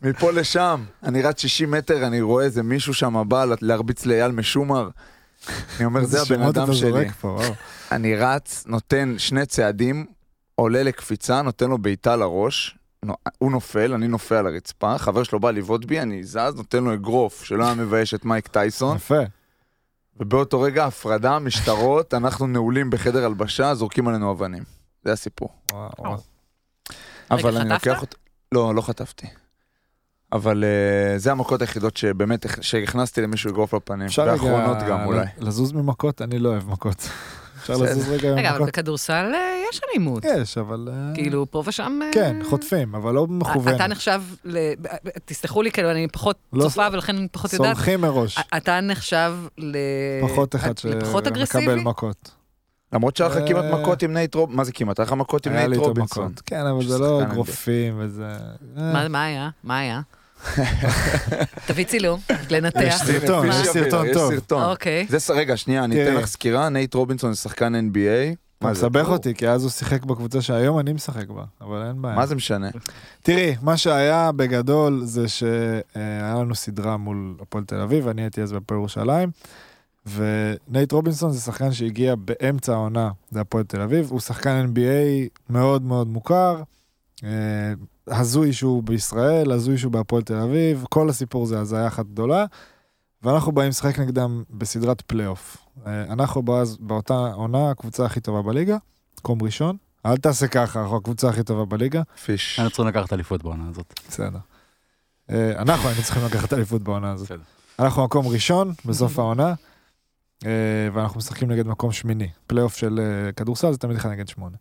Speaker 1: מפה לשם, אני רץ 60 מטר, אני רואה איזה מישהו שם בא להרביץ לאייל משומר. אני אומר, זה הבן אדם שלי. אני רץ, נותן שני צעדים, עולה לקפיצה, נותן לו בעיטה לראש, הוא נופל, אני נופל על הרצפה, חבר שלו בא לבעוט בי, אני זז, נותן לו אגרוף, שלא היה מבייש את מייק טייסון,
Speaker 2: יפה.
Speaker 1: ובאותו רגע הפרדה, משטרות, אנחנו נעולים בחדר הלבשה, זורקים עלינו אבנים. זה הסיפור.
Speaker 2: וואו, וואו.
Speaker 1: אבל אני
Speaker 5: חטפת?
Speaker 1: לוקח אותי... לא, לא חטפתי. אבל אה, זה המכות היחידות שבאמת, שהכנסתי למישהו אגרוף לפנים.
Speaker 2: אפשר רגע
Speaker 1: ואחרונות גם אולי.
Speaker 2: לזוז ממכות? אני לא אוהב מכות. אפשר. לזוז רגע
Speaker 5: רגע, אבל? בכדורסל אה, יש אלימות.
Speaker 2: יש, אבל... אה,
Speaker 5: כאילו, פה ושם... אה,
Speaker 2: כן, חוטפים, אבל לא מכוונת.
Speaker 5: אתה נחשב, ל- תסלחו לי, כאילו, אני פחות
Speaker 2: לא
Speaker 5: צופה ולכן אני פחות יודעת.
Speaker 2: סומכים מראש.
Speaker 5: אתה נחשב ל...
Speaker 2: פחות אחד שמקבל? מכות.
Speaker 1: למרות שהיה לך כמעט מכות עם נייט רוב... מה זה כמעט? היה לך מכות עם נייט רובינסון.
Speaker 2: מכות. כן, אבל זה לא. אגרופים וזה...
Speaker 5: מה היה? מה היה? תביא צילום,
Speaker 2: יש
Speaker 5: לנתח.
Speaker 2: סרטון? יש סרטון
Speaker 1: יש
Speaker 2: טוב.
Speaker 1: סרטון.
Speaker 5: אוקיי.
Speaker 1: זה, ס- רגע, שנייה, אני. אתן לך סקירה. נייט רובינסון זה שחקן NBA.
Speaker 2: אתה
Speaker 1: מה זה?
Speaker 2: מסבך אותי, כי אז הוא שיחק בקבוצה שהיום אני משחק בה, אבל אין בעיה.
Speaker 1: מה זה משנה?
Speaker 2: תראי, מה שהיה בגדול זה שהיה לנו סדרה מול הפועל תל אביב, אני הייתי אז בהפועל ירושלים, ונייט רובינסון זה שחקן שהגיע באמצע העונה להפועל תל אביב, הוא שחקן NBA מאוד מאוד מוכר, אה, הזוי שהוא בישראל, הזוי שהוא בהפועל תל אביב, כל הסיפור זה הזיה אחת גדולה, ואנחנו באים לשחק נגדם בסדרת פלייאוף. אה, אנחנו באז, באותה עונה הקבוצה הכי טובה בליגה, מקום ראשון. אל תעשה ככה, אנחנו הקבוצה הכי טובה בליגה.
Speaker 1: פיש.
Speaker 3: היינו צריכים לקחת אליפות בעונה הזאת.
Speaker 2: בסדר. אה, אנחנו היינו צריכים לקחת אליפות בעונה הזאת.
Speaker 3: בסדר.
Speaker 2: אנחנו מקום ראשון בסוף העונה, אה, ואנחנו משחקים נגד מקום שמיני. פלייאוף של כדורסל זה תמיד אחד נגד שמונה.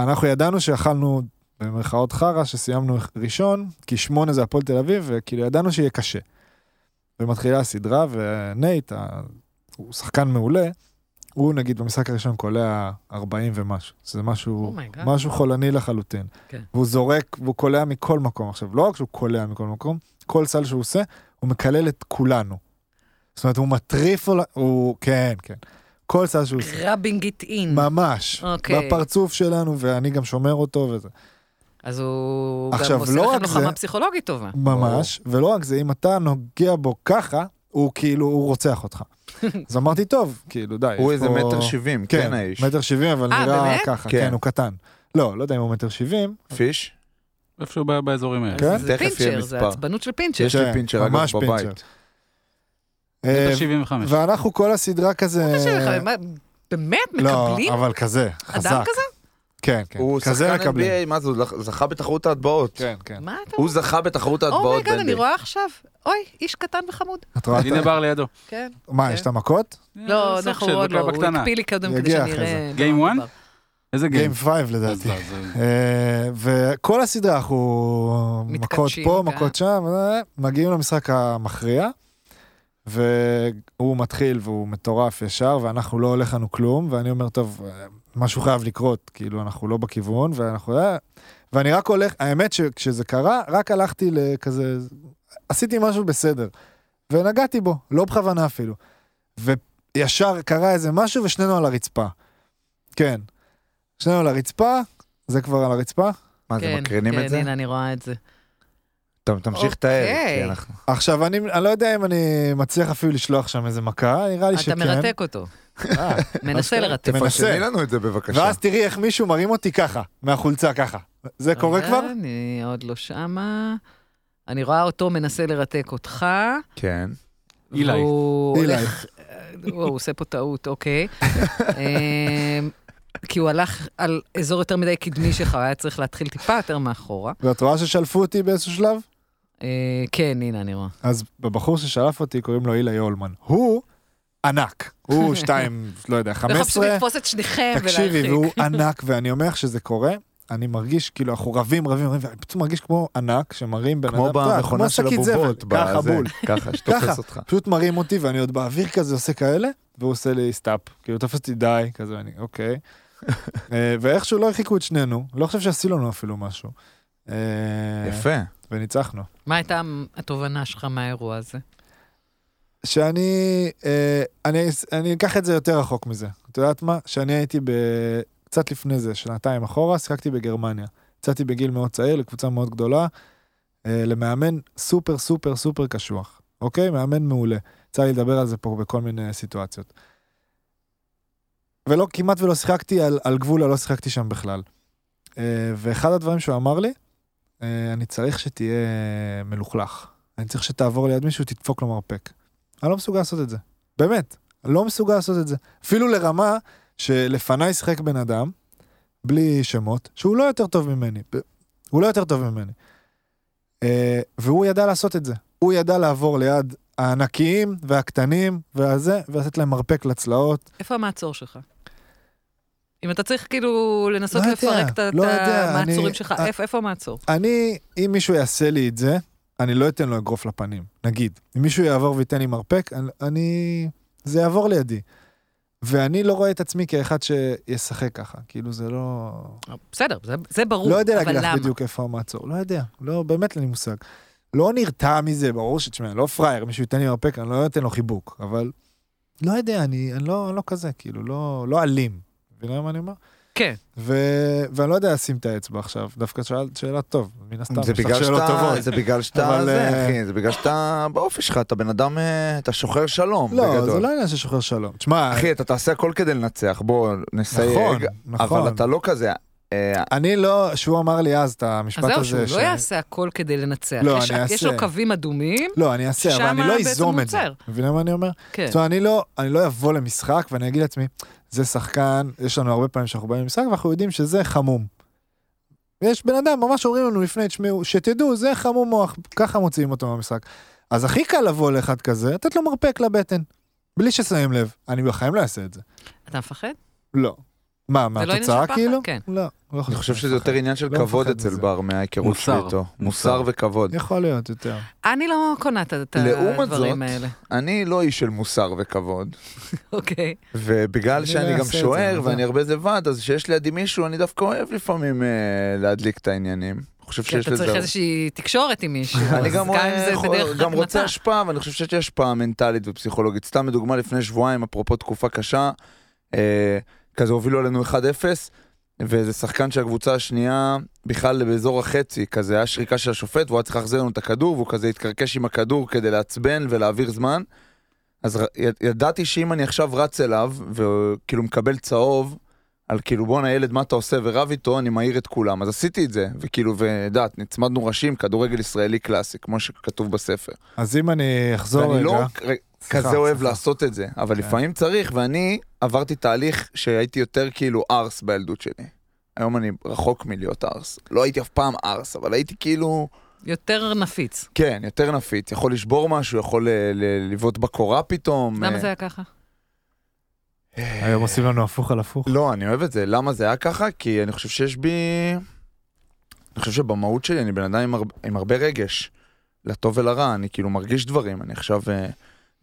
Speaker 2: ואנחנו ידענו שאכלנו במרכאות חרא, שסיימנו ראשון, כי שמונה זה הפועל תל אביב, וכאילו ידענו שיהיה קשה. ומתחילה הסדרה, ונייט, הוא שחקן מעולה, הוא נגיד במשחק הראשון קולע 40 ומשהו. זה משהו,
Speaker 5: oh my god.
Speaker 2: משהו חולני לחלוטין.
Speaker 5: כן.
Speaker 2: והוא זורק, והוא קולע מכל מקום. עכשיו, לא רק שהוא קולע מכל מקום, כל סל שהוא עושה, הוא מקלל את כולנו. זאת אומרת, הוא מטריף, הוא, כן, כן. כל סל שהוא עושה.
Speaker 5: rubbing it in.
Speaker 2: ממש.
Speaker 5: אוקיי.
Speaker 2: בפרצוף שלנו, ואני גם שומר אותו וזה.
Speaker 5: אז הוא
Speaker 2: עכשיו,
Speaker 5: גם עושה
Speaker 2: לא
Speaker 5: לכם לוחמה פסיכולוגית טובה.
Speaker 2: ממש. ולא רק זה, אם אתה נוגע בו ככה, הוא כאילו, הוא רוצח אותך. אז אמרתי, טוב, כאילו, די.
Speaker 1: הוא איזה מטר שבעים,
Speaker 2: כן,
Speaker 1: כן האיש.
Speaker 2: מטר שבעים, אבל
Speaker 5: אה,
Speaker 2: נראה? ככה,
Speaker 1: כן.
Speaker 2: כן, הוא קטן. לא, לא יודע אם הוא מטר שבעים.
Speaker 1: פיש?
Speaker 3: איפשהו באזורים האלה.
Speaker 2: כן?
Speaker 5: זה
Speaker 1: תכף יהיה
Speaker 5: פינצ'ר, זה. עצבנות של פינצ'ר.
Speaker 1: יש לי
Speaker 2: כן,
Speaker 1: פינצ'ר אגב בבית.
Speaker 2: אה,
Speaker 3: מטר 75.
Speaker 2: ואנחנו כל הסדרה כזה...
Speaker 5: תשאיר לך, מה, באמת
Speaker 2: לא,
Speaker 5: מקבלים?
Speaker 2: אבל כזה, חזק.
Speaker 5: אדם כזה?
Speaker 2: כן, כן.
Speaker 1: הוא
Speaker 2: כזה
Speaker 1: שחקן
Speaker 2: מקבלים.
Speaker 1: NBA, מה זה, הוא זכ- זכה בתחרות ההטבעות.
Speaker 2: כן, כן.
Speaker 5: מה אתה
Speaker 1: הוא זכה בתחרות ההטבעות
Speaker 5: אומייגאד, אני
Speaker 1: ב-NBA.
Speaker 5: רואה עכשיו. אוי, איש קטן וחמוד.
Speaker 2: את רואה?
Speaker 3: הנה בר לידו.
Speaker 5: כן.
Speaker 2: מה, יש את המכות?
Speaker 5: לא,
Speaker 3: סוג
Speaker 5: אנחנו עוד לא, הוא
Speaker 3: בקטנה.
Speaker 5: הקפיא לי קודם כדי שאני אראה.
Speaker 3: One?
Speaker 5: מדובר.
Speaker 3: איזה game.
Speaker 2: Game five לדעתי.
Speaker 3: אז- אז-
Speaker 2: אה, וכל הסדרה אנחנו מכות פה,
Speaker 5: כן.
Speaker 2: מכות שם, אה, מגיעים למשחק המכריע, והוא מתחיל והוא מטורף ישר, ואנחנו לא הולך לנו כלום, ואני אומר, טוב, אה, משהו חייב לקרות, כאילו, אנחנו לא בכיוון, ואנחנו... אה, ואני רק הולך, האמת שכשזה קרה, רק הלכתי לכזה, עשיתי משהו בסדר, ונגעתי בו, לא בכוונה אפילו. וישר קרה איזה משהו ושנינו על הרצפה. כן. שנינו על הרצפה, זה כבר על הרצפה.
Speaker 1: מה זה,
Speaker 5: כן,
Speaker 1: מקרינים את
Speaker 5: כן,
Speaker 1: זה?
Speaker 5: הנה, אני רואה את זה.
Speaker 1: טוב, תמשיך לתאר.
Speaker 5: אוקיי.
Speaker 1: כי אנחנו-
Speaker 2: עכשיו, אני, אני לא יודע אם אני מצליח אפילו לשלוח שם איזה מכה, נראה לי
Speaker 5: אתה
Speaker 2: שכן.
Speaker 5: מרתק אותו.
Speaker 2: אה,
Speaker 5: מנסה. לרתק.
Speaker 2: מנסה.
Speaker 1: תפרשני לנו את זה בבקשה.
Speaker 2: ואז תראי איך מישהו מרים אותי ככה, מהחולצה ככה. זה קורה
Speaker 5: רגע,
Speaker 2: כבר?
Speaker 5: אני עוד לא שמה. אני רואה אותו מנסה לרתק אותך.
Speaker 1: כן.
Speaker 3: אילי.
Speaker 5: והוא
Speaker 2: אילי.
Speaker 5: הולך... הוא עושה פה טעות, אוקיי. אמ, כי הוא הלך על אזור יותר מדי קדמי שלך, הוא היה צריך להתחיל טיפה יותר מאחורה.
Speaker 2: ואת רואה ששלפו אותי באיזשהו שלב?
Speaker 5: אה, כן, הנה, אני רואה.
Speaker 2: אז בבחור ששלף אותי קוראים לו אילי הולמן. הוא ענק. הוא שתיים, לא יודע,
Speaker 5: אני יכול פשוט
Speaker 2: 15.
Speaker 5: לתפוס את שניכם
Speaker 2: תקשיבי,
Speaker 5: ולהרחיק.
Speaker 2: והוא ענק, ואני אומר לך שזה קורה, אני מרגיש כאילו אנחנו רבים, רבים, רבים, ואני פשוט מרגיש כמו ענק שמרים בן אדם,
Speaker 1: כמו במכונה של הבובות.
Speaker 2: ככה בול.
Speaker 1: ככה,
Speaker 2: ככה.
Speaker 1: שתופס אותך.
Speaker 2: פשוט מרים אותי ואני עוד באוויר כזה עושה כאלה, והוא עושה לי stop, כאילו תופס אותי די, כזה, ואני, אוקיי. אה, ואיכשהו לא הרחיקו את שנינו, לא חושב שעשו לנו אפילו משהו. אה,
Speaker 1: יפה.
Speaker 2: וניצחנו.
Speaker 5: מה הייתה התובנה שלך מהאירוע הזה?
Speaker 2: שאני, אה, אני, אני אקח את זה יותר רחוק מזה. את יודעת מה? שאני הייתי ב... קצת לפני זה, שנתיים אחורה, שיחקתי בגרמניה. יצאתי בגיל מאוד צעיר לקבוצה מאוד גדולה, אה, למאמן סופר סופר סופר קשוח, אוקיי? מאמן מעולה. יצא לי לדבר על זה פה בכל מיני סיטואציות. ולא, כמעט ולא שיחקתי על, על גבול הלא שיחקתי שם בכלל. אה, ואחד הדברים שהוא אמר לי, אני צריך שתהיה מלוכלך. אני צריך שתעבור ליד מישהו, תדפוק לו מרפק. אני לא מסוגל לעשות את זה. באמת, לא מסוגל לעשות את זה. אפילו לרמה שלפניי שיחק בן אדם, בלי שמות, שהוא לא יותר טוב ממני. הוא לא יותר טוב ממני. אה, והוא ידע לעשות את זה. הוא ידע לעבור ליד הענקיים והקטנים והזה, ולתת להם מרפק לצלעות.
Speaker 5: איפה המעצור שלך? אם אתה צריך כאילו לנסות
Speaker 2: לא יודע,
Speaker 5: לפרק את
Speaker 2: לא
Speaker 5: את
Speaker 2: יודע,
Speaker 5: המעצורים
Speaker 2: אני-
Speaker 5: שלך,
Speaker 2: אה,
Speaker 5: איפה- המעצור?
Speaker 2: אני, אם מישהו יעשה לי את זה, אני לא אתן לו אגרוף לפנים, נגיד. אם מישהו יעבור וייתן לי מרפק, אני- אני... זה יעבור לידי. ואני לא רואה את עצמי כאחד שישחק ככה, כאילו זה לא...
Speaker 5: בסדר, זה- זה ברור,
Speaker 2: לא יודע
Speaker 5: אבל
Speaker 2: להגיד לך
Speaker 5: למה?
Speaker 2: בדיוק איפה המעצור, לא יודע, לא, באמת אין לי מושג. לא נרתע מזה, ברור שתשמע, לא פראייר, מישהו ייתן לי מרפק, אני לא אתן לו חיבוק, אבל לא יודע, אני, אני, לא, אני לא כזה, כאילו, לא, לא אלים. מבינה מה אני אומר?
Speaker 5: כן.
Speaker 2: ו... ואני לא יודע לשים את האצבע עכשיו, דווקא שאלת שאלה טוב, מן הסתם,
Speaker 1: זה
Speaker 2: יש לך שאלות
Speaker 1: שאתה,
Speaker 2: טובות.
Speaker 1: זה בגלל שאתה,
Speaker 2: אבל,
Speaker 1: זה
Speaker 2: אה,
Speaker 1: אחי, זה בגלל שאתה באופי שלך, אתה בן אדם, אה, אתה שוחר שלום,
Speaker 2: לא,
Speaker 1: בגדול.
Speaker 2: זה לא עניין של שוחר שלום. תשמע,
Speaker 1: אחי, אתה תעשה הכל כדי לנצח, בוא נסייג,
Speaker 2: נכון, נכון.
Speaker 1: אבל אתה לא כזה, אה,
Speaker 2: אני לא, שהוא אמר לי אז את המשפט
Speaker 5: אז
Speaker 2: הזה.
Speaker 5: זהו, שהוא לא יעשה הכל כדי לנצח.
Speaker 2: לא, אני
Speaker 5: יש לו
Speaker 2: אעשה.
Speaker 5: קווים אדומים,
Speaker 2: לא, אני אעשה, אבל אני לא איזום את זה. מבינה מה אני אומר?
Speaker 5: כן.
Speaker 2: זאת אומרת, אני לא, אני לא אבוא למשחק ואני אגיד לעצמי, זה שחקן, יש לנו הרבה פעמים שאנחנו באים למשחק ואנחנו יודעים שזה חמום. יש בן אדם, ממש אומרים לנו לפני, תשמעו, שתדעו, זה חמום מוח, ככה מוציאים אותו מהמשחק. אז הכי קל לבוא לאחד כזה, לתת לו מרפק לבטן, בלי ששמים לב. אני בחיים לא אעשה את זה.
Speaker 5: אתה מפחד?
Speaker 2: לא. מה,
Speaker 5: זה לא
Speaker 2: מהתוצאה? כאילו?
Speaker 5: כן.
Speaker 2: לא. לא
Speaker 1: אני חושב שזה. יותר עניין של
Speaker 2: לא
Speaker 1: כבוד אצל. בר מההיכרות שלי
Speaker 3: מוסר.
Speaker 1: איתו.
Speaker 3: מוסר.
Speaker 1: וכבוד.
Speaker 2: יכול להיות יותר.
Speaker 5: אני לא קונה את- את
Speaker 1: לעומת
Speaker 5: הדברים
Speaker 1: זאת,
Speaker 5: האלה.
Speaker 1: אני לא איש של מוסר וכבוד,
Speaker 5: אוקיי.
Speaker 1: ובגלל
Speaker 2: אני
Speaker 1: שאני גם
Speaker 2: זה,
Speaker 1: שוער ואני הרבה לבד, אז כשיש לידי מישהו, אני דווקא אוהב לפעמים אה, להדליק את העניינים. אני חושב
Speaker 5: כי
Speaker 1: שיש
Speaker 5: אתה צריך
Speaker 1: לזה...
Speaker 5: איזושהי תקשורת עם מישהו.
Speaker 1: אני
Speaker 5: אז
Speaker 1: גם,
Speaker 5: זה
Speaker 1: רוצה. השפעה, ואני חושב שיש השפעה מנטלית ופסיכולוגית. סתם לדוגמה, לפני שבועיים, אפרופו תקופה קשה, אה, כזה הובילו עלינו 1-0, ואיזה שחקן של הקבוצה השנייה, בכלל באזור החצי, כזה היה שריקה של השופט, והוא היה צריך להחזיר לנו את הכדור, והוא כזה התקרקש עם הכדור כדי לעצבן ולהעביר זמן. אז ידעתי שאם אני עכשיו רץ אליו, וכאילו מקבל צהוב, על כאילו בואנה ילד מה אתה עושה ורב איתו, אני מעיר את כולם. אז עשיתי את זה, וכאילו, וידעת, נצמדנו ראשים, כדורגל ישראלי קלאסי, כמו שכתוב בספר.
Speaker 2: אז אם אני אחזור
Speaker 1: ואני
Speaker 2: רגע...
Speaker 1: לא כזה אוהב
Speaker 2: סליחה.
Speaker 1: לעשות את זה, אבל
Speaker 2: כן.
Speaker 1: לפעמים צריך, ואני עברתי תהליך שהייתי יותר כאילו ארס בילדות שלי. היום אני רחוק מלהיות ארס. לא הייתי אף פעם ארס, אבל הייתי כאילו,
Speaker 5: יותר נפיץ.
Speaker 1: כן, יותר נפיץ. יכול לשבור משהו, יכול ל- ל- לבעוט בקורה פתאום.
Speaker 5: למה
Speaker 1: אה,
Speaker 5: זה היה ככה?
Speaker 2: היום עושים לנו הפוך על הפוך.
Speaker 1: לא, אני אוהב את זה. למה זה היה ככה? כי אני חושב שיש בי... אני חושב שבמהות שלי אני בן אדם עם, הרבה, עם הרבה רגש, לטוב ולרע, אני כאילו מרגיש דברים, אני עכשיו, אה,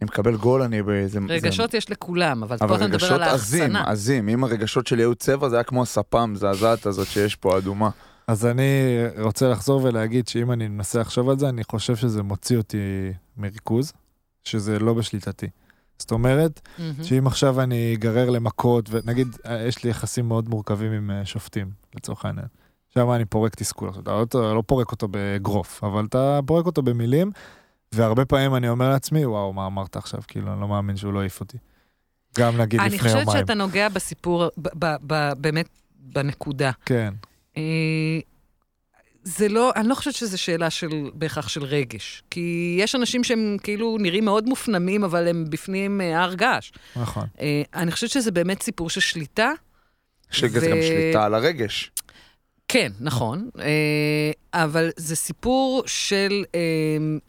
Speaker 1: אני מקבל גול, אני באיזה...
Speaker 5: רגשות יש לכולם, אבל פה
Speaker 1: אבל
Speaker 5: אתה מדבר
Speaker 1: רגשות
Speaker 5: על
Speaker 1: עזים,
Speaker 5: האחסנה.
Speaker 1: עזים. אם הרגשות שלי היו צבע, זה היה כמו הספה המזעזעת הזאת שיש פה, אדומה.
Speaker 2: אז אני רוצה לחזור ולהגיד שאם אני מנסה לחשוב על זה, אני חושב שזה מוציא אותי מריכוז, שזה לא בשליטתי. זאת אומרת,
Speaker 5: מהמם.
Speaker 2: שאם עכשיו אני אגרר למכות, ונגיד, אה, יש לי יחסים מאוד מורכבים עם אה, שופטים, לצורך העניין. שם אני פורק תסכול. עכשיו, אתה לא- אתה לא פורק אותו באגרוף, אבל אתה פורק אותו במילים, והרבה פעמים אני אומר לעצמי, וואו, מה אמרת עכשיו? כאילו, אני לא מאמין שהוא לא העיף אותי. גם נגיד
Speaker 5: אני
Speaker 2: לפני
Speaker 5: חושבת
Speaker 2: יומיים.
Speaker 5: שאתה נוגע בסיפור, ב- ב- ב- באמת, בנקודה.
Speaker 2: כן,
Speaker 5: אה, זה לא, אני לא חושבת שזו שאלה של, בהכרח של רגש. כי יש אנשים שהם כאילו נראים מאוד מופנמים, אבל הם בפנים אה, הר געש.
Speaker 2: נכון.
Speaker 5: אה, אני חושבת שזה באמת סיפור של שליטה.
Speaker 1: שגם
Speaker 5: ו-
Speaker 1: שליטה על הרגש.
Speaker 5: כן, נכון, אה, אבל זה סיפור של אה,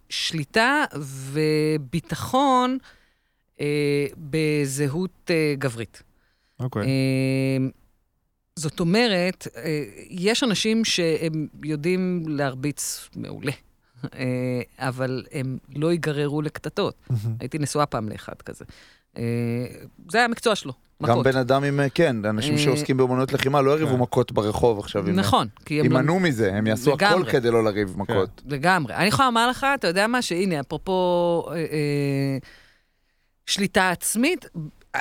Speaker 5: שליטה וביטחון אה, בזהות גברית.
Speaker 2: אוקיי.
Speaker 5: אה, זאת אומרת, יש אנשים שהם יודעים להרביץ מעולה, אבל הם לא ייגררו לקטטות. הייתי נשואה פעם לאחד כזה. זה היה המקצוע שלו,
Speaker 1: גם
Speaker 5: מכות.
Speaker 1: בן אדם עם, כן, אנשים
Speaker 5: אה,
Speaker 1: שעוסקים באמנויות לחימה לא יריבו
Speaker 2: כן.
Speaker 1: מכות ברחוב עכשיו.
Speaker 5: נכון.
Speaker 1: יימנעו מזה, הם יעשו הכל. כדי לא לריב מכות.
Speaker 5: לגמרי. אני יכולה לומר לך, אתה יודע מה, שהנה, אפרופו אה, אה, שליטה עצמית,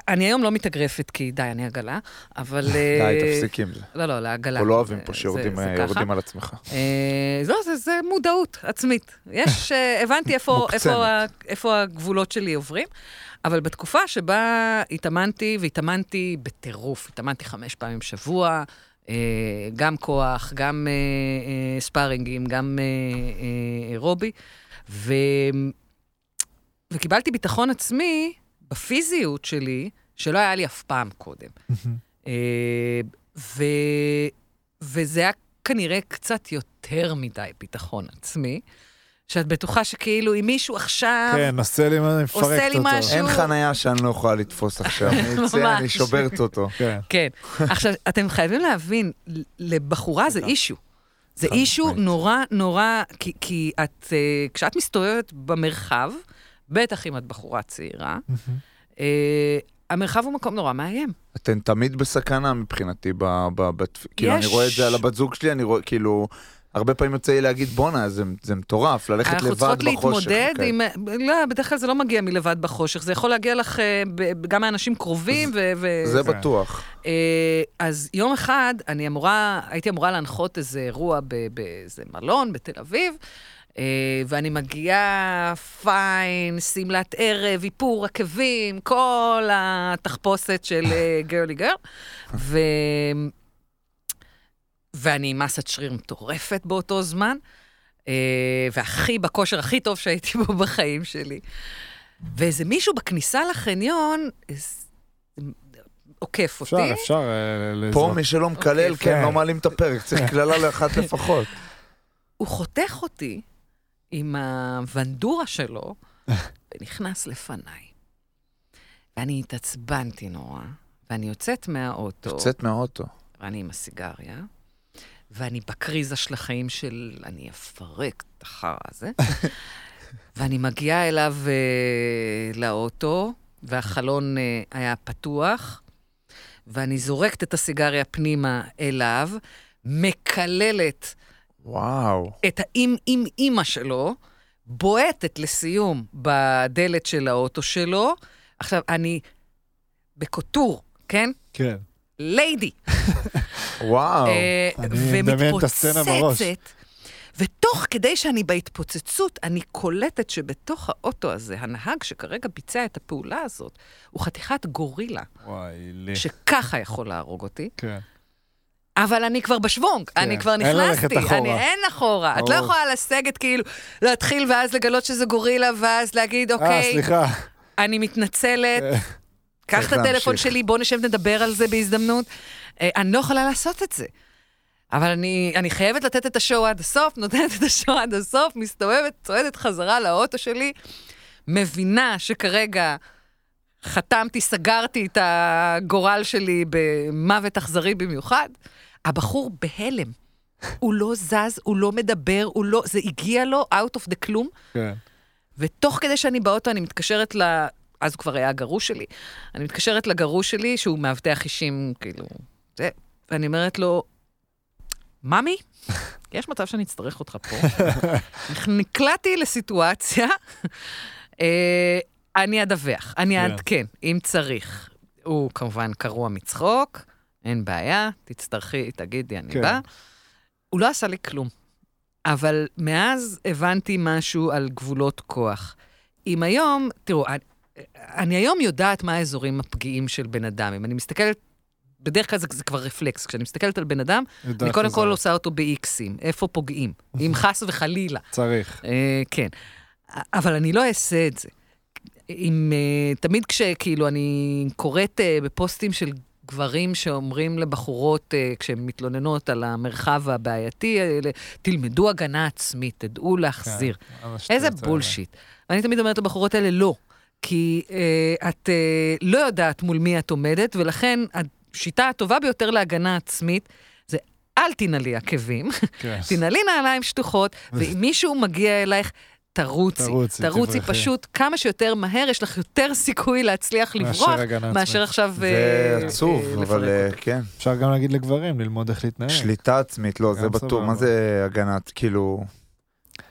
Speaker 5: אני היום לא מתאגרפת כי די, אני עגלה, אבל...
Speaker 1: די, תפסיק עם זה.
Speaker 5: לא, לא, לעגלה.
Speaker 1: אנחנו לא אוהבים פה שיורדים. על עצמך.
Speaker 5: לא, זה, זה מודעות עצמית. יש, הבנתי איפה הגבולות שלי עוברים, אבל בתקופה שבה התאמנתי, והתאמנתי בטירוף, התאמנתי חמש פעמים בשבוע, אה, גם כוח, גם אה, אה, ספארינגים, גם אירובי, וקיבלתי ביטחון עצמי בפיזיות שלי, שלא היה לי אף פעם קודם. ו... וזה היה כנראה קצת יותר מדי ביטחון עצמי, שאת בטוחה שכאילו אם מישהו עכשיו...
Speaker 2: כן, עושה לי מה, אני מפרקת אותו.
Speaker 5: עושה לי משהו.
Speaker 1: אין חנייה שאני לא יכולה לתפוס עכשיו. אני אצא, אני. שוברת אותו.
Speaker 2: כן.
Speaker 5: כן. עכשיו, אתם חייבים להבין, לבחורה זה אישו. זה אישו. נורא נורא, כי, כי את, אה, כשאת מסתובבת במרחב, בטח אם את בחורה צעירה, אה, המרחב הוא מקום נורא מאיים.
Speaker 1: אתן תמיד בסכנה מבחינתי, ב, ב, ב, כאילו, אני רואה את זה על הבת זוג שלי, אני רואה, כאילו, הרבה פעמים יוצא לי להגיד, בואנה, זה, זה מטורף, ללכת
Speaker 5: אנחנו
Speaker 1: לבד
Speaker 5: צריכות
Speaker 1: בחושך.
Speaker 5: להתמודד
Speaker 1: כן.
Speaker 5: עם... לא, בדרך כלל זה לא מגיע מלבד בחושך, זה יכול להגיע לך אה, גם מאנשים קרובים ו... ו-
Speaker 1: זה
Speaker 2: כן.
Speaker 1: בטוח.
Speaker 5: אה, אז יום אחד אני אמורה, הייתי אמורה להנחות איזה אירוע באיזה מלון בתל אביב, אה, ואני מגיעה פיין, שמלת ערב, איפור עקבים, כל התחפושת של גרלי גרל, ו... ואני עם מסת שריר מטורפת באותו זמן, אה, והכי בכושר הכי טוב שהייתי בו בחיים שלי. ואיזה מישהו בכניסה לחניון עוקף אותי.
Speaker 2: אפשר, אפשר אה,
Speaker 1: פה. מי שלא מקלל,
Speaker 5: אוקיי,
Speaker 1: כן,
Speaker 2: כן.
Speaker 1: לא מעלים את הפרק, צריך קללה לאחת לפחות.
Speaker 5: הוא חותך אותי עם הוונדורה שלו, ונכנס לפניי. ואני התעצבנתי נורא, ואני יוצאת מהאוטו,
Speaker 1: יוצאת מהאוטו.
Speaker 5: ואני עם הסיגריה, ואני בקריזה של החיים של אני אפרק את החרא הזה, ואני מגיעה אליו אה, לאוטו, והחלון אה, היה פתוח, ואני זורקת את הסיגריה פנימה אליו, מקללת
Speaker 1: וואו.
Speaker 5: את האם-אם-אימא שלו, בועטת לסיום בדלת של האוטו שלו. עכשיו, אני בקוטור, כן?
Speaker 2: כן.
Speaker 5: ליידי.
Speaker 1: וואו.
Speaker 5: אה,
Speaker 2: אני מדמיין את הסצנה בראש.
Speaker 5: ותוך כדי שאני בהתפוצצות, אני קולטת שבתוך האוטו הזה, הנהג שכרגע ביצע את הפעולה הזאת, הוא חתיכת גורילה,
Speaker 2: וואי, לי.
Speaker 5: שככה יכול להרוג אותי.
Speaker 2: כן.
Speaker 5: אבל אני כבר בשוונג,
Speaker 2: כן.
Speaker 5: אני כבר
Speaker 2: אין
Speaker 5: נכנסתי.
Speaker 2: ללכת אחורה.
Speaker 5: אני, אין אחורה. את לא
Speaker 2: ברור.
Speaker 5: יכולה לסגת כאילו, להתחיל ואז לגלות שזה גורילה, ואז להגיד,
Speaker 2: אה,
Speaker 5: אוקיי,
Speaker 2: סליחה.
Speaker 5: אני מתנצלת,
Speaker 2: אה,
Speaker 5: קח את הטלפון. שלי, בוא נשב נדבר על זה בהזדמנות. אה, אני לא יכולה לעשות את זה. אבל אני, אני חייבת לתת את השואו עד הסוף, נותנת את השואו עד הסוף, מסתובבת, צועדת חזרה לאוטו שלי, מבינה שכרגע חתמתי, סגרתי את הגורל שלי במוות אכזרי במיוחד. הבחור בהלם. הוא לא זז, הוא לא מדבר, הוא לא... זה הגיע לו out of the כלום.
Speaker 2: כן.
Speaker 5: ותוך כדי שאני באוטו, אני מתקשרת ל... אז הוא כבר היה הגרוש שלי. אני מתקשרת לגרוש שלי, שהוא מאבטח אישים, כאילו, זה, ואני אומרת לו, ממי, יש מצב שאני אצטרך אותך פה. נקלעתי לסיטואציה, אה, אני אדווח, אני
Speaker 2: כן.
Speaker 5: אעדכן, אם צריך. הוא כמובן קרוע מצחוק, אין בעיה, תצטרכי, תגידי, אני
Speaker 2: כן.
Speaker 5: בא. הוא לא עשה לי כלום. אבל מאז הבנתי משהו על גבולות כוח. אם היום, תראו, אני, אני היום יודעת מה האזורים הפגיעים של בן אדם. אם אני מסתכלת, בדרך כלל זה, זה כבר רפלקס. כשאני מסתכלת על בן אדם, אני קודם כל. עושה אותו ב-Xים. איפה פוגעים? אם חס וחלילה.
Speaker 2: צריך.
Speaker 5: אה, כן. אבל אני לא אעשה את זה. אם, אה, תמיד כשכאילו אני קוראת אה, בפוסטים של גברים שאומרים לבחורות, אה, כשהן מתלוננות על המרחב הבעייתי תלמדו הגנה עצמית, תדעו להחזיר.
Speaker 2: כן, על השטויות
Speaker 5: איזה. בולשיט. ואני תמיד אומרת לבחורות האלה, לא. כי אה, את אה, לא יודעת מול מי את עומדת, ולכן השיטה הטובה ביותר להגנה עצמית זה אל תנעלי עקבים,
Speaker 2: כן.
Speaker 5: תנעלי נעליים שטוחות, ואם מישהו מגיע אלייך, תרוצי.
Speaker 2: תרוצי,
Speaker 5: תרוצי
Speaker 2: תברחי.
Speaker 5: פשוט כמה שיותר מהר, יש לך יותר סיכוי להצליח
Speaker 2: מאשר
Speaker 5: לברוח, מאשר
Speaker 2: עצמית.
Speaker 5: עכשיו
Speaker 1: זה
Speaker 5: אה,
Speaker 1: עצוב,
Speaker 5: אה,
Speaker 1: אבל אה. כן.
Speaker 2: אפשר גם להגיד לגברים, ללמוד איך להתנהג.
Speaker 1: שליטה עצמית, לא, זה.
Speaker 2: סבבה.
Speaker 1: מה זה הגנת, כאילו...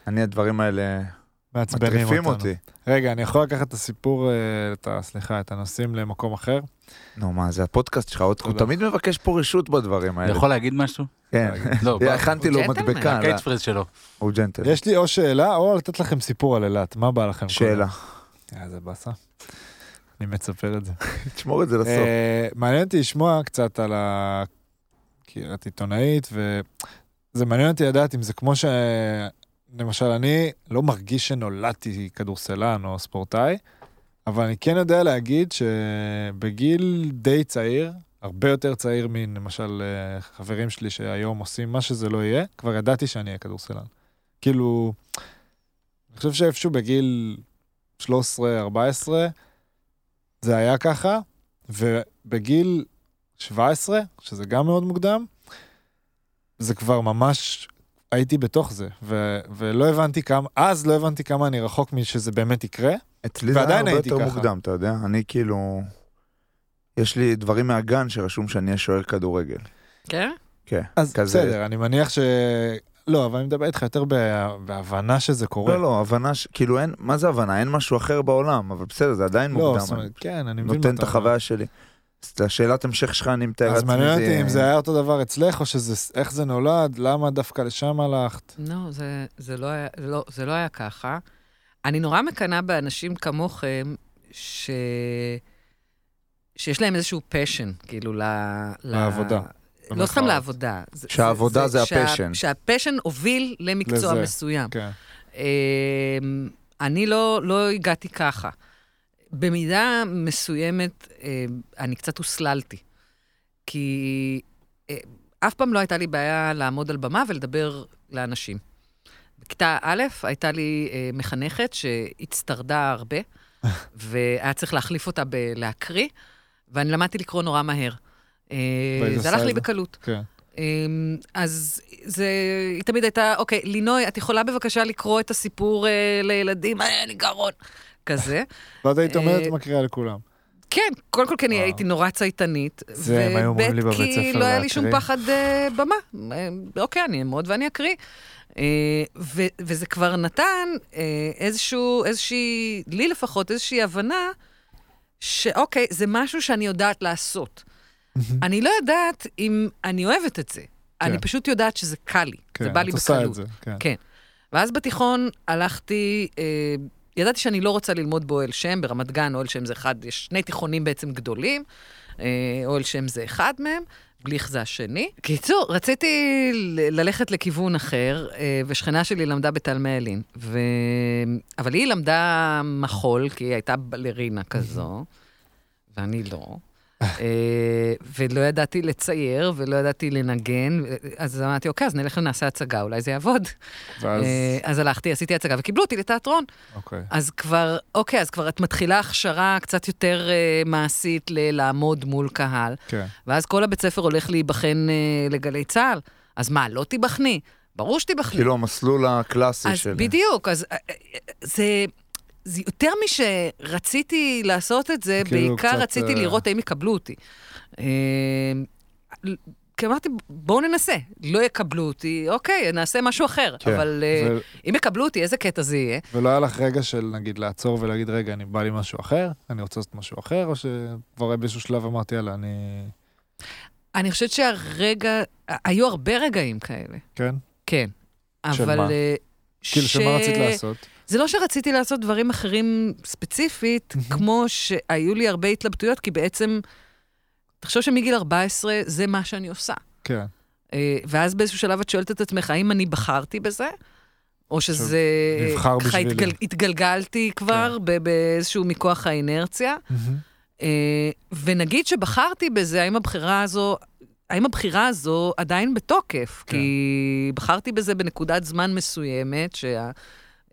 Speaker 1: אני, הדברים האלה
Speaker 2: מעצבנים אותנו.
Speaker 1: אותי.
Speaker 2: רגע, אני יכול לקחת את הסיפור, אה, את ה... סליחה, את הנושאים למקום אחר?
Speaker 1: נו, מה, זה הפודקאסט שלך, עוד- הוא. תמיד מבקש פה רשות בדברים
Speaker 3: אני
Speaker 1: האלה.
Speaker 3: יכול להגיד משהו?
Speaker 1: כן.
Speaker 3: לא,
Speaker 1: הכנתי לו
Speaker 5: הוא ג'נטלמן.
Speaker 1: מדבקה, לא,
Speaker 3: שלו.
Speaker 1: הוא ג'נטל.
Speaker 2: יש לי או שאלה או לתת לכם סיפור על אילת, מה בא לכם?
Speaker 1: שאלה.
Speaker 2: קודם? אה, באסה. אני מצפר את זה.
Speaker 1: תשמור את זה לסוף.
Speaker 2: אה, מעניין אותי לשמוע קצת על ה... כי את עיתונאית, וזה מעניין אותי לדעת אם זה כמו ש... למשל, אני לא מרגיש שנולדתי כדורסלן או ספורטאי, אבל אני כן יודע להגיד שבגיל די צעיר, הרבה יותר צעיר מלמשל אה, חברים שלי שהיום עושים מה שזה לא יהיה, כבר ידעתי שאני אהיה כדורסלן. כאילו, אני חושב שאיפשהו בגיל 13-14 זה היה ככה, ובגיל 17, שזה גם מאוד מוקדם, זה כבר ממש, הייתי בתוך זה, ו- ולא הבנתי כמה, אז לא הבנתי כמה אני רחוק משזה באמת יקרה.
Speaker 1: אצלי זה היה הרבה
Speaker 2: הייתי
Speaker 1: יותר
Speaker 2: ככה.
Speaker 1: מוקדם, אתה יודע? אני כאילו... יש לי דברים מהגן שרשום שאני אהיה שוער כדורגל.
Speaker 5: כן?
Speaker 1: כן.
Speaker 2: אז
Speaker 1: כזה.
Speaker 2: בסדר, אני מניח ש... לא, אבל אני מדבר איתך יותר בה- בהבנה שזה קורה.
Speaker 1: לא, לא, הבנה, ש- כאילו אין, מה זה הבנה? אין משהו אחר בעולם, אבל בסדר, זה עדיין
Speaker 2: לא,
Speaker 1: מוקדם.
Speaker 2: זאת
Speaker 1: אני
Speaker 2: אומרת, כן, אני מבין
Speaker 1: נותן
Speaker 2: מה
Speaker 1: את. החוויה שלי. אז את השאלת המשך שלך, אני מתאר
Speaker 2: אז
Speaker 1: לעצמי.
Speaker 2: מעניין
Speaker 1: זה-
Speaker 2: אותי אם זה היה אותו דבר אצלך, או שזה, איך זה נולד, למה דווקא לשם הלכת.
Speaker 5: לא, זה, זה, לא היה, לא, זה לא היה ככה. אני נורא מקנאה באנשים כמוכם, ש... שיש להם איזשהו פשן, כאילו, ל...
Speaker 2: לעבודה,
Speaker 5: לא. סתם לעבודה. זה-
Speaker 1: שהעבודה זה
Speaker 5: שה-
Speaker 1: ה
Speaker 5: passion. שה passion הוביל למקצוע
Speaker 2: לזה.
Speaker 5: מסוים.
Speaker 2: כן.
Speaker 5: אמ, אני לא, לא הגעתי ככה. במידה מסוימת, אמ, אני קצת הוסללתי. כי אה, אף פעם לא הייתה לי בעיה לעמוד על במה ולדבר לאנשים. בכיתה א' הייתה לי אה, מחנכת שהצטרדה הרבה, והיה צריך להחליף אותה בלהקריא, ואני למדתי לקרוא נורא מהר. אה, זה הלך לי? בקלות.
Speaker 2: כן.
Speaker 5: אמ, אז זה, היא תמיד הייתה, אוקיי, לינוי, את יכולה בבקשה לקרוא את הסיפור אה, לילדים? אה, לי גרון. כזה.
Speaker 2: ואז היית אומרת,
Speaker 5: אה,
Speaker 2: מקריאה לכולם.
Speaker 5: כן, קודם כל כי אני
Speaker 2: וואו.
Speaker 5: הייתי נורא צייתנית.
Speaker 2: זה הם היו אומרים לי בבית
Speaker 5: כי
Speaker 2: ספר
Speaker 5: לא היה לי שום
Speaker 2: להקריא.
Speaker 5: פחד אה, במה. אה, אוקיי, אני אעמוד ואני אקריא. אה, ו- וזה כבר נתן אה, איזשהו, איזושהי, לי לפחות, איזושהי הבנה, שאוקיי, זה משהו שאני יודעת לעשות. אני לא יודעת אם אני אוהבת את זה. אני פשוט יודעת שזה קל לי, זה בא לי
Speaker 2: כן, את עושה את
Speaker 5: בקלות.
Speaker 2: זה, כן.
Speaker 5: כן. ואז בתיכון הלכתי, אה, ידעתי שאני לא רוצה ללמוד באוהל שם, ברמת גן אוהל שם זה אחד, יש שני תיכונים בעצם גדולים, אה, אוהל שם זה אחד מהם, בליך זה השני. קיצור, רציתי ללכת לכיוון אחר, אה, ושכנה שלי למדה בתלמי ילין. ו... אבל היא למדה מחול, כי היא הייתה בלרינה כזו, ואני לא. אה, ולא ידעתי לצייר, ולא ידעתי לנגן, אז אמרתי, אוקיי, אז נלך ונעשה הצגה, אולי זה יעבוד.
Speaker 2: ואז,
Speaker 5: אה, אז הלכתי, עשיתי הצגה, וקיבלו אותי לתיאטרון.
Speaker 2: אוקיי.
Speaker 5: אז כבר, אוקיי, אז כבר את מתחילה הכשרה קצת יותר אה, מעשית ללעמוד מול קהל,
Speaker 2: כן.
Speaker 5: ואז כל הבית ספר הולך להיבחן לגלי צה"ל. אז מה, לא תיבחני? ברור שתיבחני.
Speaker 1: כאילו המסלול הקלאסי
Speaker 5: אז
Speaker 1: של...
Speaker 5: בדיוק, אז אה, אה, זה... זה יותר משרציתי לעשות את זה,
Speaker 2: כאילו
Speaker 5: בעיקר
Speaker 2: קצת,
Speaker 5: רציתי
Speaker 2: אה,
Speaker 5: לראות האם יקבלו אותי. אה, כי אמרתי, בואו ננסה. לא יקבלו אותי, אוקיי, נעשה משהו אחר.
Speaker 1: כן.
Speaker 5: אבל אה,
Speaker 2: ו-
Speaker 5: אם יקבלו אותי, איזה קטע זה יהיה?
Speaker 2: ולא היה לך רגע של נגיד לעצור ולהגיד, רגע, אני בא לי משהו אחר, אני רוצה לעשות משהו אחר, או שכבר באיזשהו שלב אמרתי, יאללה, אני...
Speaker 5: אני חושבת שהרגע, היו הרבה רגעים כאלה,
Speaker 2: כן?
Speaker 5: כן.
Speaker 2: של
Speaker 5: אבל...
Speaker 2: מה?
Speaker 5: אה,
Speaker 2: כאילו, שמה רצית לעשות?
Speaker 5: זה לא שרציתי לעשות דברים אחרים ספציפית,
Speaker 2: מהמם.
Speaker 5: כמו שהיו לי הרבה התלבטויות, כי בעצם, תחשוב שמגיל 14 זה מה שאני עושה.
Speaker 2: כן.
Speaker 5: אה, ואז באיזשהו שלב את שואלת את עצמך, האם אני בחרתי בזה? או שזה...
Speaker 2: נבחר בשבילי.
Speaker 5: התגל, התגלגלתי כבר ב- באיזשהו מכוח האינרציה. אה, ונגיד שבחרתי בזה, האם הבחירה הזו, האם הבחירה הזו עדיין בתוקף?
Speaker 2: כן.
Speaker 5: כי בחרתי בזה בנקודת זמן מסוימת,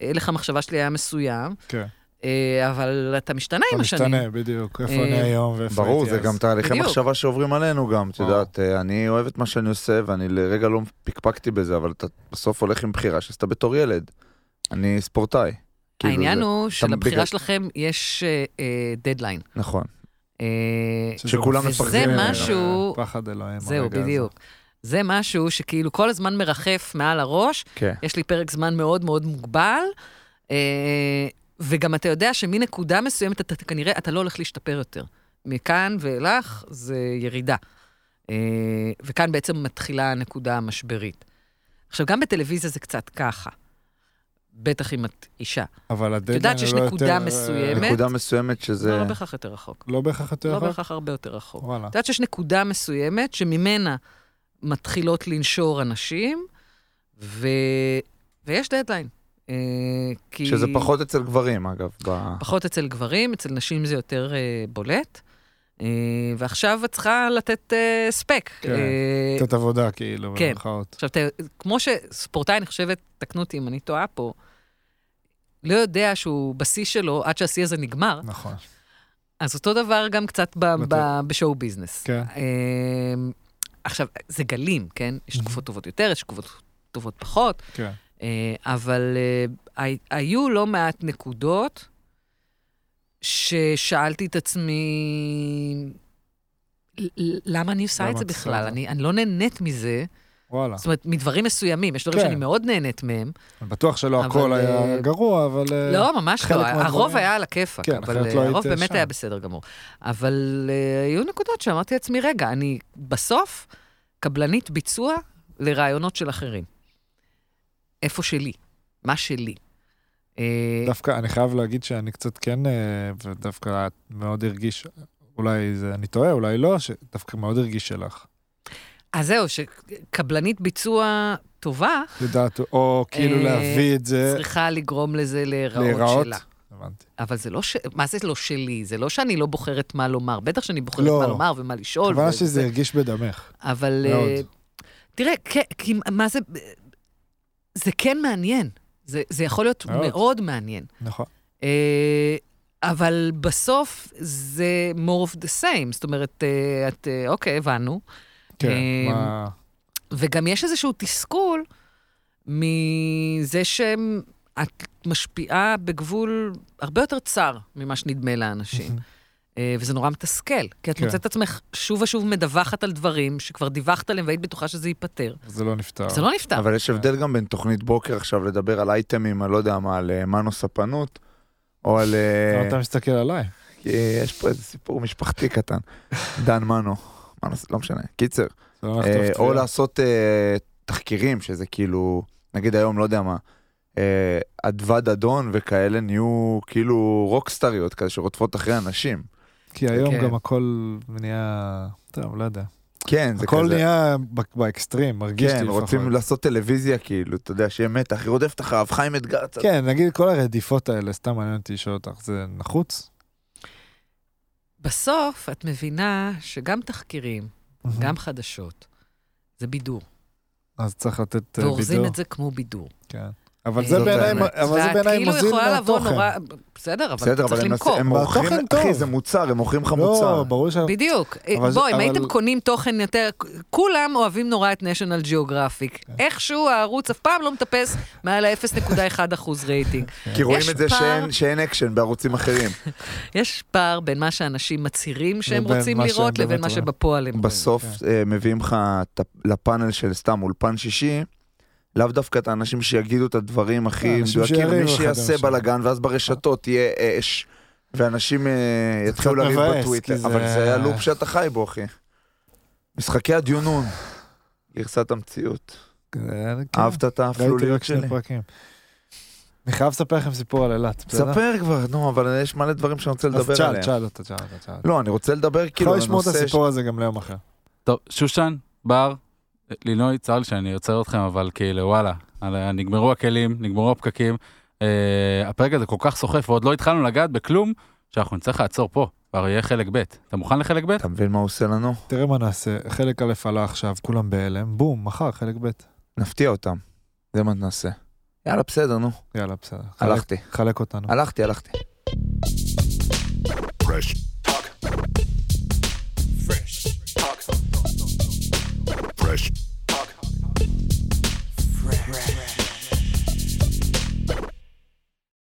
Speaker 5: שהלך המחשבה שלי היה מסוים,
Speaker 2: כן.
Speaker 5: אה, אבל אתה משתנה עם
Speaker 2: אתה
Speaker 5: השנים.
Speaker 2: משתנה, בדיוק. איפה
Speaker 5: אה,
Speaker 2: אני היום ואיפה הייתי
Speaker 1: ברור,
Speaker 2: אז.
Speaker 1: זה גם תהליכי. מחשבה שעוברים עלינו גם, את. יודעת, אה, אני אוהב את מה שאני עושה, ואני לרגע לא פקפקתי בזה, אבל אתה בסוף הולך עם בחירה שעשית בתור ילד. אני ספורטאי. כאילו
Speaker 5: העניין הוא שלבחירה שלכם יש דדליין.
Speaker 1: נכון. שכולם מפחדים
Speaker 5: וזה. משהו-
Speaker 2: פחד אלוהים.
Speaker 5: זהו. בדיוק. זה משהו שכאילו כל הזמן מרחף מעל הראש,
Speaker 1: כן.
Speaker 5: יש לי פרק זמן מאוד מאוד מוגבל, אה, וגם אתה יודע שמנקודה מסוימת אתה כנראה, אתה לא הולך להשתפר יותר. מכאן ואילך זה ירידה. אה, וכאן בעצם מתחילה הנקודה המשברית. עכשיו, גם בטלוויזיה זה קצת ככה. בטח אם את אישה.
Speaker 2: אבל הדדליין
Speaker 5: יודעת שיש
Speaker 2: לא
Speaker 5: נקודה
Speaker 2: יותר,
Speaker 5: מסוימת.
Speaker 1: נקודה מסוימת
Speaker 5: זה
Speaker 1: שזה...
Speaker 5: לא בהכרח יותר רחוק.
Speaker 2: לא בהכרח יותר
Speaker 5: לא
Speaker 2: רחוק?
Speaker 5: בהכרח הרבה יותר רחוק.
Speaker 2: וואלה.
Speaker 5: את יודעת שיש נקודה מסוימת שממנה מתחילות לנשור אנשים, ו... ויש דדליין. אה, כי...
Speaker 1: שזה פחות אצל גברים, אגב. ב...
Speaker 5: פחות אצל גברים, אצל נשים זה יותר אה, בולט. אה, ועכשיו את צריכה לתת אה, ספק.
Speaker 2: כן.
Speaker 5: אה,
Speaker 2: קצת עבודה, כאילו,
Speaker 5: כן.
Speaker 2: במרכאות.
Speaker 5: עכשיו, ת, כמו שספורטאי, אני חושבת, תקנו אותי אם אני טועה פה, לא יודע שהוא בשיא שלו עד שהשיא הזה נגמר,
Speaker 2: נכון.
Speaker 5: אז אותו דבר גם קצת ב, ב. בשואו ביזנס.
Speaker 2: כן.
Speaker 5: אה, עכשיו, זה גלים, כן? יש
Speaker 2: Mhm.
Speaker 5: תקופות טובות יותר, יש תקופות טובות פחות,
Speaker 2: כן.
Speaker 5: אה, אבל אה, הי- היו לא מעט נקודות ששאלתי את עצמי, למה אני עושה
Speaker 2: למה
Speaker 5: את זה בכלל? אני לא נהנית מזה.
Speaker 2: וואלה.
Speaker 5: זאת אומרת, מדברים מסוימים, יש דברים
Speaker 2: כן.
Speaker 5: שאני מאוד נהנית מהם.
Speaker 2: אני בטוח שלא
Speaker 5: אבל,
Speaker 2: הכל היה
Speaker 5: אה,
Speaker 2: גרוע, אבל... אה,
Speaker 5: לא, ממש לא.
Speaker 2: מהדברים-
Speaker 5: הרוב היה על הכיפאק,
Speaker 2: כן,
Speaker 5: אבל
Speaker 2: לא
Speaker 5: אה,
Speaker 2: היית
Speaker 5: הרוב באמת
Speaker 2: שם.
Speaker 5: היה בסדר גמור. אבל אה, היו נקודות שאמרתי לעצמי, רגע, אני בסוף קבלנית ביצוע לרעיונות של אחרים. איפה שלי? מה שלי?
Speaker 2: דווקא, אני חייב להגיד שאני קצת כן, ודווקא מאוד הרגיש, אולי זה, אני טועה, אולי לא, שדווקא מאוד הרגיש שלך.
Speaker 5: אז זהו, שקבלנית ביצוע טובה
Speaker 2: יודעת, או כאילו
Speaker 5: אה,
Speaker 2: להביא את זה,
Speaker 5: צריכה לגרום לזה להיראות. שלה.
Speaker 2: הבנתי.
Speaker 5: אבל זה לא ש... מה זה לא שלי? זה לא שאני לא בוחרת מה לומר. בטח שאני בוחרת
Speaker 2: לא.
Speaker 5: מה לומר ומה לשאול. וזה-
Speaker 2: שזה הרגיש בדמך.
Speaker 5: אבל...
Speaker 2: מאוד.
Speaker 5: אה, תראה, כן, כי מה זה... זה כן מעניין. זה, זה יכול להיות
Speaker 2: מאוד.
Speaker 5: מאוד מעניין.
Speaker 2: נכון.
Speaker 5: אה, אבל בסוף זה more of the same. זאת אומרת, אה, את, אה, אוקיי, הבנו.
Speaker 2: כן,
Speaker 5: אה,
Speaker 2: מה...
Speaker 5: וגם יש איזשהו תסכול מזה שאת משפיעה בגבול הרבה יותר צר ממה שנדמה לאנשים. אה, וזה נורא מתסכל, כי את
Speaker 2: כן.
Speaker 5: מוצאת את עצמך שוב ושוב מדווחת על דברים שכבר דיווחת עליהם והיית בטוחה שזה ייפתר.
Speaker 2: זה לא נפתר.
Speaker 5: זה לא נפתר.
Speaker 1: אבל יש הבדל גם בין תוכנית בוקר עכשיו לדבר על אייטמים, אני לא יודע מה, על אה, מנו ספנות, או על...
Speaker 2: אתה מסתכל עליי?
Speaker 1: יש פה איזה סיפור משפחתי קטן. דן מנו, לא משנה. קיצר,
Speaker 2: לא
Speaker 1: אה, או. לעשות אה, תחקירים, שזה כאילו, נגיד היום, לא יודע מה, אה, אדווה דדון וכאלה נהיו כאילו רוקסטריות כזה שרודפות אחרי אנשים.
Speaker 2: כי היום
Speaker 5: כן.
Speaker 2: גם הכל נהיה... טוב, לא יודע.
Speaker 1: כן, זה
Speaker 2: הכל
Speaker 1: כזה.
Speaker 2: נהיה ב- באקסטרים, מרגיש לי
Speaker 1: כן,
Speaker 2: לפחות.
Speaker 1: רוצים לעשות טלוויזיה כאילו, אתה יודע, שיהיה מתח, היא רודפת אחריו, חיים אתגר קצת.
Speaker 2: כן, נגיד כל הרדיפות האלה, סתם מעניין אותי לשאול אותך, זה נחוץ?
Speaker 5: בסוף את מבינה שגם תחקירים, גם חדשות, זה בידור.
Speaker 2: אז צריך לתת אה,
Speaker 5: ואורזים
Speaker 2: בידור.
Speaker 5: את זה כמו בידור.
Speaker 2: כן. אבל
Speaker 5: אה,
Speaker 2: זה בעיניי. אבל זה בעיניי
Speaker 5: כאילו
Speaker 2: מוזיל
Speaker 5: יכולה לבוא
Speaker 2: מהתוכן.
Speaker 5: נורא... בסדר, אבל צריך
Speaker 1: הם
Speaker 5: למכור.
Speaker 1: הם מוכרים, אחי. זה מוצר, הם מוכרים לך
Speaker 2: לא,
Speaker 1: מוצר.
Speaker 2: ברור ש...
Speaker 5: בדיוק. בוא, אם
Speaker 2: אבל-
Speaker 5: הייתם קונים תוכן יותר... כולם אוהבים נורא את national geographic.
Speaker 2: כן.
Speaker 5: איכשהו הערוץ אף פעם לא מטפס מעל ה-0.1 אחוז רייטינג.
Speaker 1: כי רואים את זה שאין- שאין אקשן בערוצים אחרים.
Speaker 5: יש פער בין מה שאנשים מצהירים שהם רוצים לראות לבין מה. שבפועל הם.
Speaker 1: בסוף
Speaker 2: כן.
Speaker 1: אה, מביאים לך לפאנל של סתם אולפן שישי, לאו דווקא את האנשים שיגידו את הדברים הכי
Speaker 2: כן, אנשים
Speaker 1: מדויקים, מי שיעשה. בלאגן, ואז ברשתות תהיה אש, ואנשים אה, יתחילו לריב בטוויטר, אבל זה היה לופ שאתה חי בו, אחי. משחקי הדיונון, גרסת המציאות.
Speaker 2: זה- כן.
Speaker 1: אהבת את האפלוליות שלי?
Speaker 2: אני חייב לספר לכם סיפור על אילת, בסדר?
Speaker 1: ספר כבר, נו, אבל יש מלא דברים שאני רוצה
Speaker 2: אז
Speaker 1: לדבר עליהם.
Speaker 2: תשאל אותה, תשאל אותה, תשאל אותה.
Speaker 1: לא, אני רוצה לדבר כאילו
Speaker 2: יכול לשמור את הסיפור הזה גם ליום אחר.
Speaker 3: טוב, שושן, בר, לינוי, צר לי שאני עוצר אתכם, אבל כאילו, וואלה, נגמרו הכלים, נגמרו הפקקים. אה, הפרק הזה כל כך סוחף, ועוד לא התחלנו לגעת בכלום, שאנחנו נצטרך לעצור פה, כבר יהיה חלק ב'. אתה מוכן לחלק ב'?
Speaker 1: אתה מבין מה הוא עושה לנו?
Speaker 2: תראה מה נעשה, חלק א' עלה עכשיו, כולם בהלם, בום, מחר חלק ב'.
Speaker 1: נפתיע אותם. זה מה נעשה. יאללה, בסדר, נו.
Speaker 2: יאללה, בסדר. חלק-
Speaker 1: הלכתי.
Speaker 2: חלק אותנו.
Speaker 1: הלכתי, הלכתי.
Speaker 4: Fresh. Fresh. Fresh.